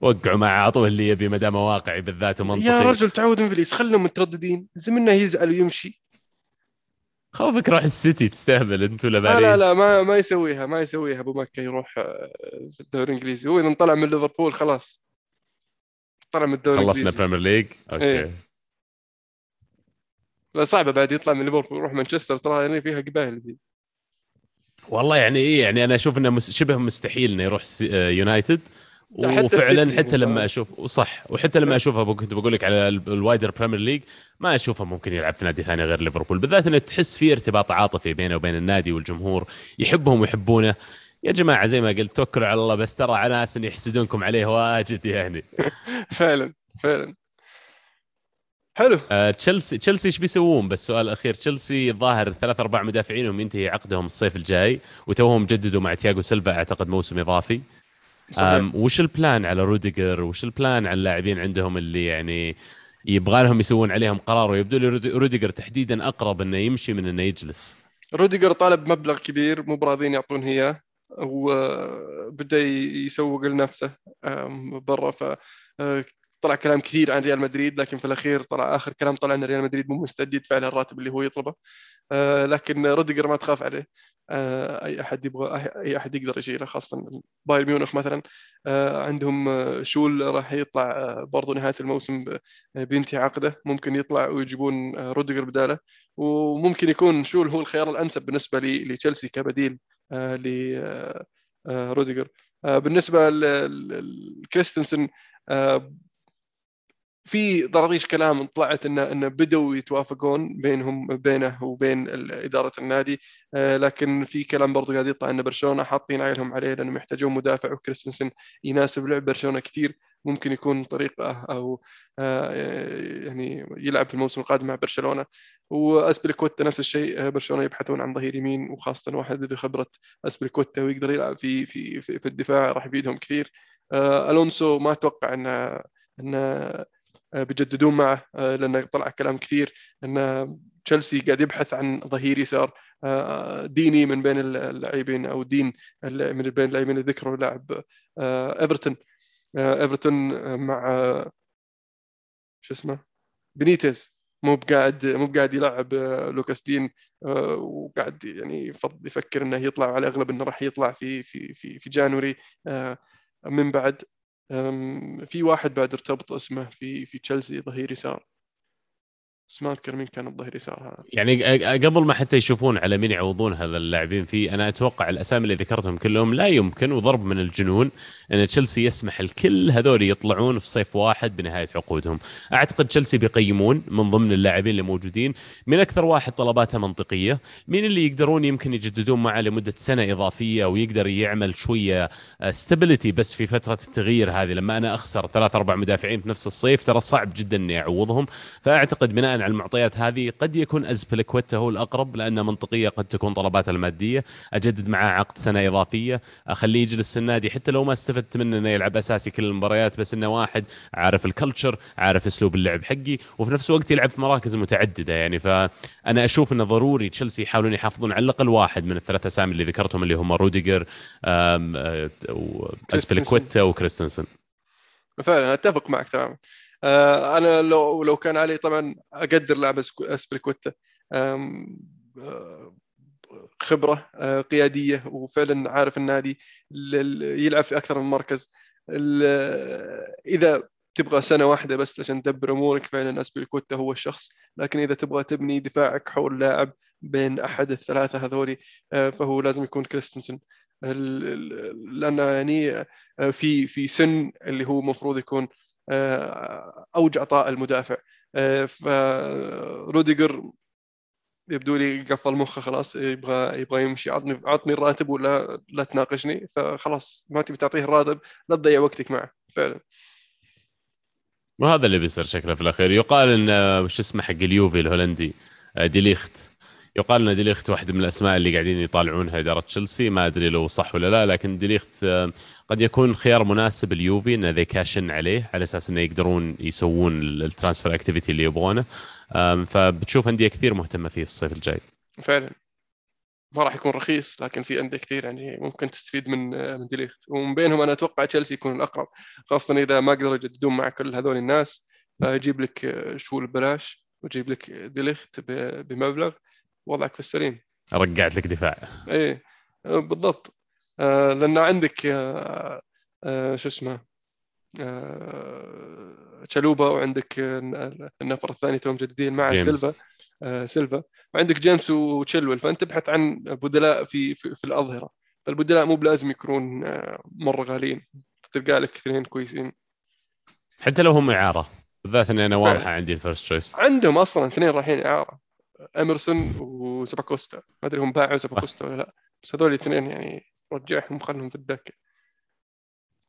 وقعوا مع اعطوه اللي يبي ما دام واقعي بالذات ومنطقي. يا رجل تعوذ ابليس خلهم مترددين. زمنا يزعل ويمشي. خوفك روح السيتي تستهبل انت ولا باريس لا لا ما ما يسويها ما يسويها. أبو مكه يروح آه، الدوري الإنجليزي. هو إذا طلع من ليفربول خلاص. طلع من الدوري خلصنا Premier League okay إيه. لا صعبة بعد يطلع من ليفربول يروح مانشستر ترى يعني فيها قبائل ذي. والله يعني إيه يعني أنا أشوف إنه شبه مستحيل إنه يروح يونايتد. وفعلا حتى لما أشوف صح وحتى لما أشوفها كنت بقول لك على ال wider Premier League ما أشوفه ممكن يلعب في نادي ثاني غير ليفربول. بالذات إنه تحس في ارتباط عاطفي بينه وبين النادي والجمهور يحبهم ويحبونه. يا جماعة زي ما قلت توكلوا على الله بس ترى على ناس يحسدونكم عليه واجد يعني. فعلا فعلا. حلو. آه تشيلسي تشيلسي إيش بيسوون؟ بس سؤال أخير. تشيلسي الظاهر ثلاث أربع مدافعينهم ينتهي عقدهم الصيف الجاي وتوهم جددوا مع تياجو سيلفا أعتقد موسم إضافي. وش ال plan على روديجر؟ وش ال plan على اللاعبين عندهم اللي يعني يبغى لهم يسوون عليهم قرار ويبدو لي روديجر تحديدا أقرب إنه يمشي من إنه يجلس؟ روديجر طالب مبلغ كبير مو براضين يعطون اياه وبدا يسوق لنفسه برا ف آه، طلع كلام كثير عن ريال مدريد لكن في الأخير طلع آخر كلام طلع إن ريال مدريد مو مستعد يدفع له الراتب اللي هو يطلبه. آه، لكن روديجر ما تخاف عليه. آه، أي أحد يبغى أي أحد يقدر يشيله خاصة بايرن ميونخ مثلا. عندهم سولي راح يطلع برضو نهاية الموسم بينتهي عقده. ممكن يطلع ويجيبون روديجر بداله. وممكن يكون سولي هو الخيار الأنسب بالنسبة لتشيلسي كبديل. لروديجر بالنسبة لكريستنسن في ضراريش كلام طلعت انه انه بدوا يتوافقون بينهم بينه وبين إدارة النادي. آه، لكن في كلام برضو قاعد يطلع إن برشلونة حاطين عينهم عليه لأنهم يحتاجون مدافع وكريستنسن يناسب لعب برشلونة كثير ممكن يكون طريقة أو آه، يعني يلعب في الموسم القادم مع برشلونة. واسبليكوتا نفس الشيء آه، برشلونة يبحثون عن ظهير يمين وخاصة واحد بده خبرة اسبليكوتا ويقدر يلعب في في في, في الدفاع راح يفيدهم كثير. ألونسو ما أتوقع إنه إنه آه، بيجددون معه آه، لأنه طلع كلام كثير ان تشيلسي قاعد يبحث عن ظهير يسار. آه، ديني من بين اللاعبين أو دين من بين اللاعبين ذكروا لاعب إيفرتون. إيفرتون مع شو اسمه؟ بنيتز مو بقاعد مو بقاعد يلعب لوكاس دين وقاعد يعني يفكر إنه يطلع على الاغلب إنه راح يطلع في في في في جانوري من بعد. في واحد بعد ارتبط اسمه في في تشيلسي ظهير يسار. بس ما اذكر مين كان الظهير يسار هذا يعني قبل ما حتى يشوفون على مين يعوضون هذا اللاعبين فيه أنا أتوقع الأسامي اللي ذكرتهم كلهم لا يمكن وضرب من الجنون إن تشيلسي يسمح الكل هذول يطلعون في صيف واحد بنهاية عقودهم. أعتقد تشيلسي بيقيمون من ضمن اللاعبين اللي موجودين. من أكثر واحد طلباته منطقية. مين اللي يقدرون يمكن يجددون معه لمدة سنة إضافية ويقدر يعمل شوية ستابيليتي بس في فترة التغيير هذه؟ لما أنا أخسر ثلاث أربع مدافعين في نفس الصيف ترى صعب جدا إني أعوضهم. فأعتقد بناء على المعطيات هذه قد يكون أزبليكويتا هو الأقرب لأن منطقية قد تكون طلباته المادية. أجدد معاه عقد سنة إضافية. أخليه يجلس في النادي حتى لو ما استفدت منه إنه يلعب أساسي كل المباريات بس إنه واحد عارف ال culture عارف أسلوب اللعب حقي وفي نفس الوقت يلعب في مراكز متعددة يعني. فأنا أشوف إنه ضروري تشيلسي يحاولون يحافظون على الأقل واحد من الثلاث أسامي اللي ذكرتهم اللي هم روديجر اسبليكويتا وكريستنسن. فعلا أتفق معك تماما. آه، أنا لو لو كان علي طبعا أقدر لاعب اسبليكويتا آه، خبرة آه، قيادية وفعلا عارف النادي يلعب في أكثر من مركز. إذا تبغى سنة واحدة بس عشان تدبر أمورك فعلا اسبليكوتا هو الشخص. لكن إذا تبغى تبني دفاعك حول لاعب بين أحد الثلاثة هذولي فهو لازم يكون كريستنسن. لأنه يعني في في سن اللي هو المفروض يكون آه، أوج عطاء المدافع. فروديجر يبدو لي قفل مخه خلاص يبغى يبغى يمشي. عطني عطني الراتب ولا لا تناقشني. فخلاص ما تبي تعطيه الراتب لا تضيع وقتك معه فعلا. وهذا اللي بيصير شكله في الأخير. يقال إن شو اسمه حق اليوفي الهولندي ديليخت. يقال أن ديليخت واحد من الأسماء اللي قاعدين يطالعونها إدارة تشيلسي. ما أدري لو صح ولا لا لكن ديليخت قد يكون خيار مناسب اليوفي انه they cash in عليه على أساس إنه يقدرون يسوون ال transfer activity اللي يبغونه. فبتشوف أندية كثير مهتمة فيه في الصيف الجاي. فعلا. ما راح يكون رخيص لكن في أندية كثير يعني ممكن تستفيد من من ديليخت. ومن بينهم أنا أتوقع تشيلسي يكون الأقرب خاصة إذا ما قدروا يجددون مع كل هذول الناس. فيجيب لك شول ببلاش ويجيب لك ديليخت بمبلغ. وضعك في السليم. رقعت لك دفاع. إيه بالضبط. آه لأن عندك آه آه شو اسمه آه تشالوبا وعندك النفر الثاني توهم مجددين مع جيمس. سيلفا سيلفا. وعندك جيمس وتشيلويل. فأنت تبحث عن بدلاء في في, في الأظهرة. فالبدلاء مو بلازم يكونون مرة غاليين. تلقى لك اثنين كويسين. حتى لو هم إعارة. بالذات اني أنا واضحة عندي ال first choice عندهم أصلا اثنين رايحين إعارة. اميرسون وزباكوستا ما أدري هم باعوا زباكوستا ولا لا. بس هذول الاثنين يعني رجعهم وخلهم في الدكة.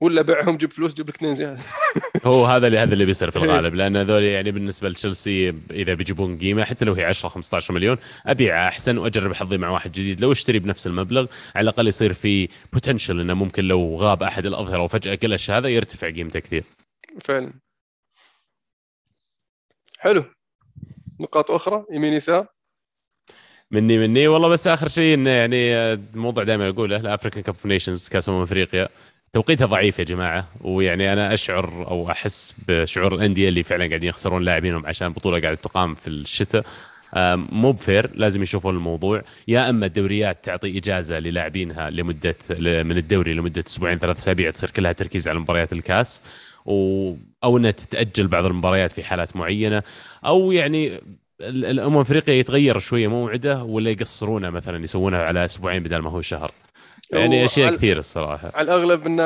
ولا بيعهم جيب فلوس جيب لك اثنين زيادة. هو هذا اللي هذا اللي بيصير في الغالب. لأن هذول يعني بالنسبة لتشيلسي إذا بيجيبون قيمة حتى لو هي 10 15 مليون أبيع أحسن وأجرب حظي مع واحد جديد. لو أشتري بنفس المبلغ على الأقل يصير في potential إنه ممكن لو غاب أحد الأظهرة وفجأة قلش هذا يرتفع قيمته كثير. فعلا. حلو. نقاط أخرى يمين يسار. مني مني. والله بس آخر شيء إنه يعني الموضوع دائما أقوله ال African Cup of Nations كأس أمم أفريقيا. توقيتها ضعيف يا جماعة ويعني أنا أشعر أو أحس بشعور الأندية اللي فعلا قاعدين يخسرون لاعبينهم عشان بطولة قاعدة تقام في الشتاء. مو بفير لازم يشوفون الموضوع. يا أما الدوريات تعطي إجازة للاعبينها لمدة من الدوري لمدة أسبوعين ثلاث أسابيع تصير كلها تركيز على مباريات الكاس. و... أو إنها تتأجل بعض المباريات في حالات معينة. أو يعني الأمم افريقيا يتغير شوية موعده ولا يقصرونه مثلا يسوونها على أسبوعين بدل ما هو شهر. يعني أشياء كثير الصراحة. على الأغلب انه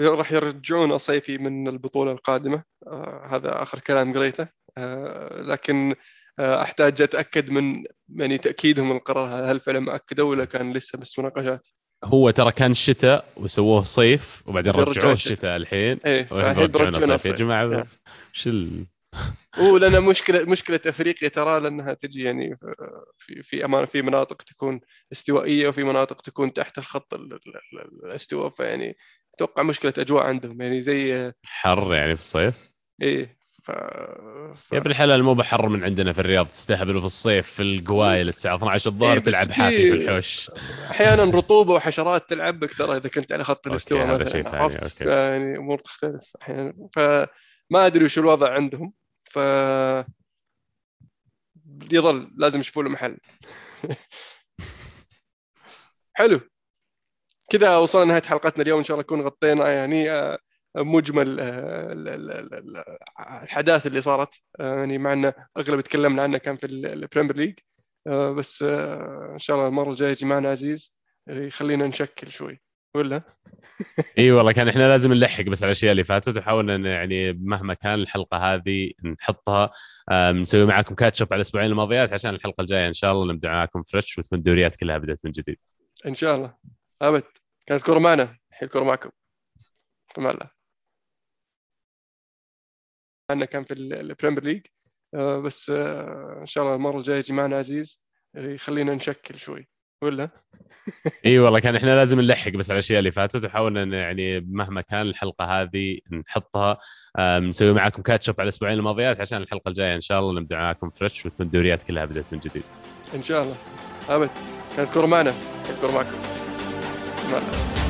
راح يرجعون صيفي من البطولة القادمة. آه هذا آخر كلام قريته. آه لكن أحتاج أتأكد من يعني تأكيدهم من القرار. هذا هل فعلا ما اكدوا ولا كان لسه بس مناقشات؟ هو ترى كان الشتاء وسووه صيف وبعدين رجعوه الشتاء الحين. إيه رجعوه صيف يا جماعة وش ال... هو لأن مشكله مشكلة أفريقيا ترى لأنها تجي يعني في في أمان في مناطق تكون استوائية وفي مناطق تكون تحت الخط الاستواء. فيعني أتوقع مشكلة أجواء عندهم. يعني زي حر يعني في الصيف. إيه. ف... ف... يا ابن الحلال مو بحر من عندنا في الرياض تستهبلوا في الصيف في القوايل الساعة 12 الظهر إيه تلعب حافي في الحوش. أحيانا رطوبة وحشرات تلعبك ترى إذا كنت على خط الاستواء مثلا عرفت؟ يعني أمور تختلف أحيانا. فما أدري وش الوضع عندهم ف يظل لازم يشوفوا له محل. حلو. كذا وصلنا نهايه حلقتنا اليوم إن شاء الله نكون غطينا يعني آه، مجمل آه، الأحداث اللي صارت آه، يعني مع ان أغلب تكلمنا عنه كان في ال Premier League بس إن شاء الله المرة الجاية يجي معنا عزيز يخلينا نشكل شوي ولا؟ إي والله كان إحنا لازم نلحق بس على الأشياء اللي فاتت وحاولنا يعني مهما كان الحلقة هذه نحطها نسوي معاكم catch up على الأسبوعين الماضيات عشان الحلقة الجاية إن شاء الله نبدأ معاكم fresh وتكون الدوريات كلها بدأت من جديد. إن شاء الله أبد كانت كورة معنا الحين الكورة معكم. مع الله. عندنا كان في ال Premier League آه، بس آه، إن شاء الله المرة الجاية يجي معنا عزيز يخلينا نشكل شوي. ولا؟ إي والله كان إحنا لازم نلحق بس على الأشياء اللي فاتت وحاولنا يعني مهما كان الحلقة هذه نحطها نسوي معاكم catch up على الأسبوعين الماضيات عشان الحلقة الجاية إن شاء الله نبدأ معاكم fresh وتكون الدوريات كلها بدأت من جديد. إن شاء الله أبد كانت كورة معنا الكوره معكم. مع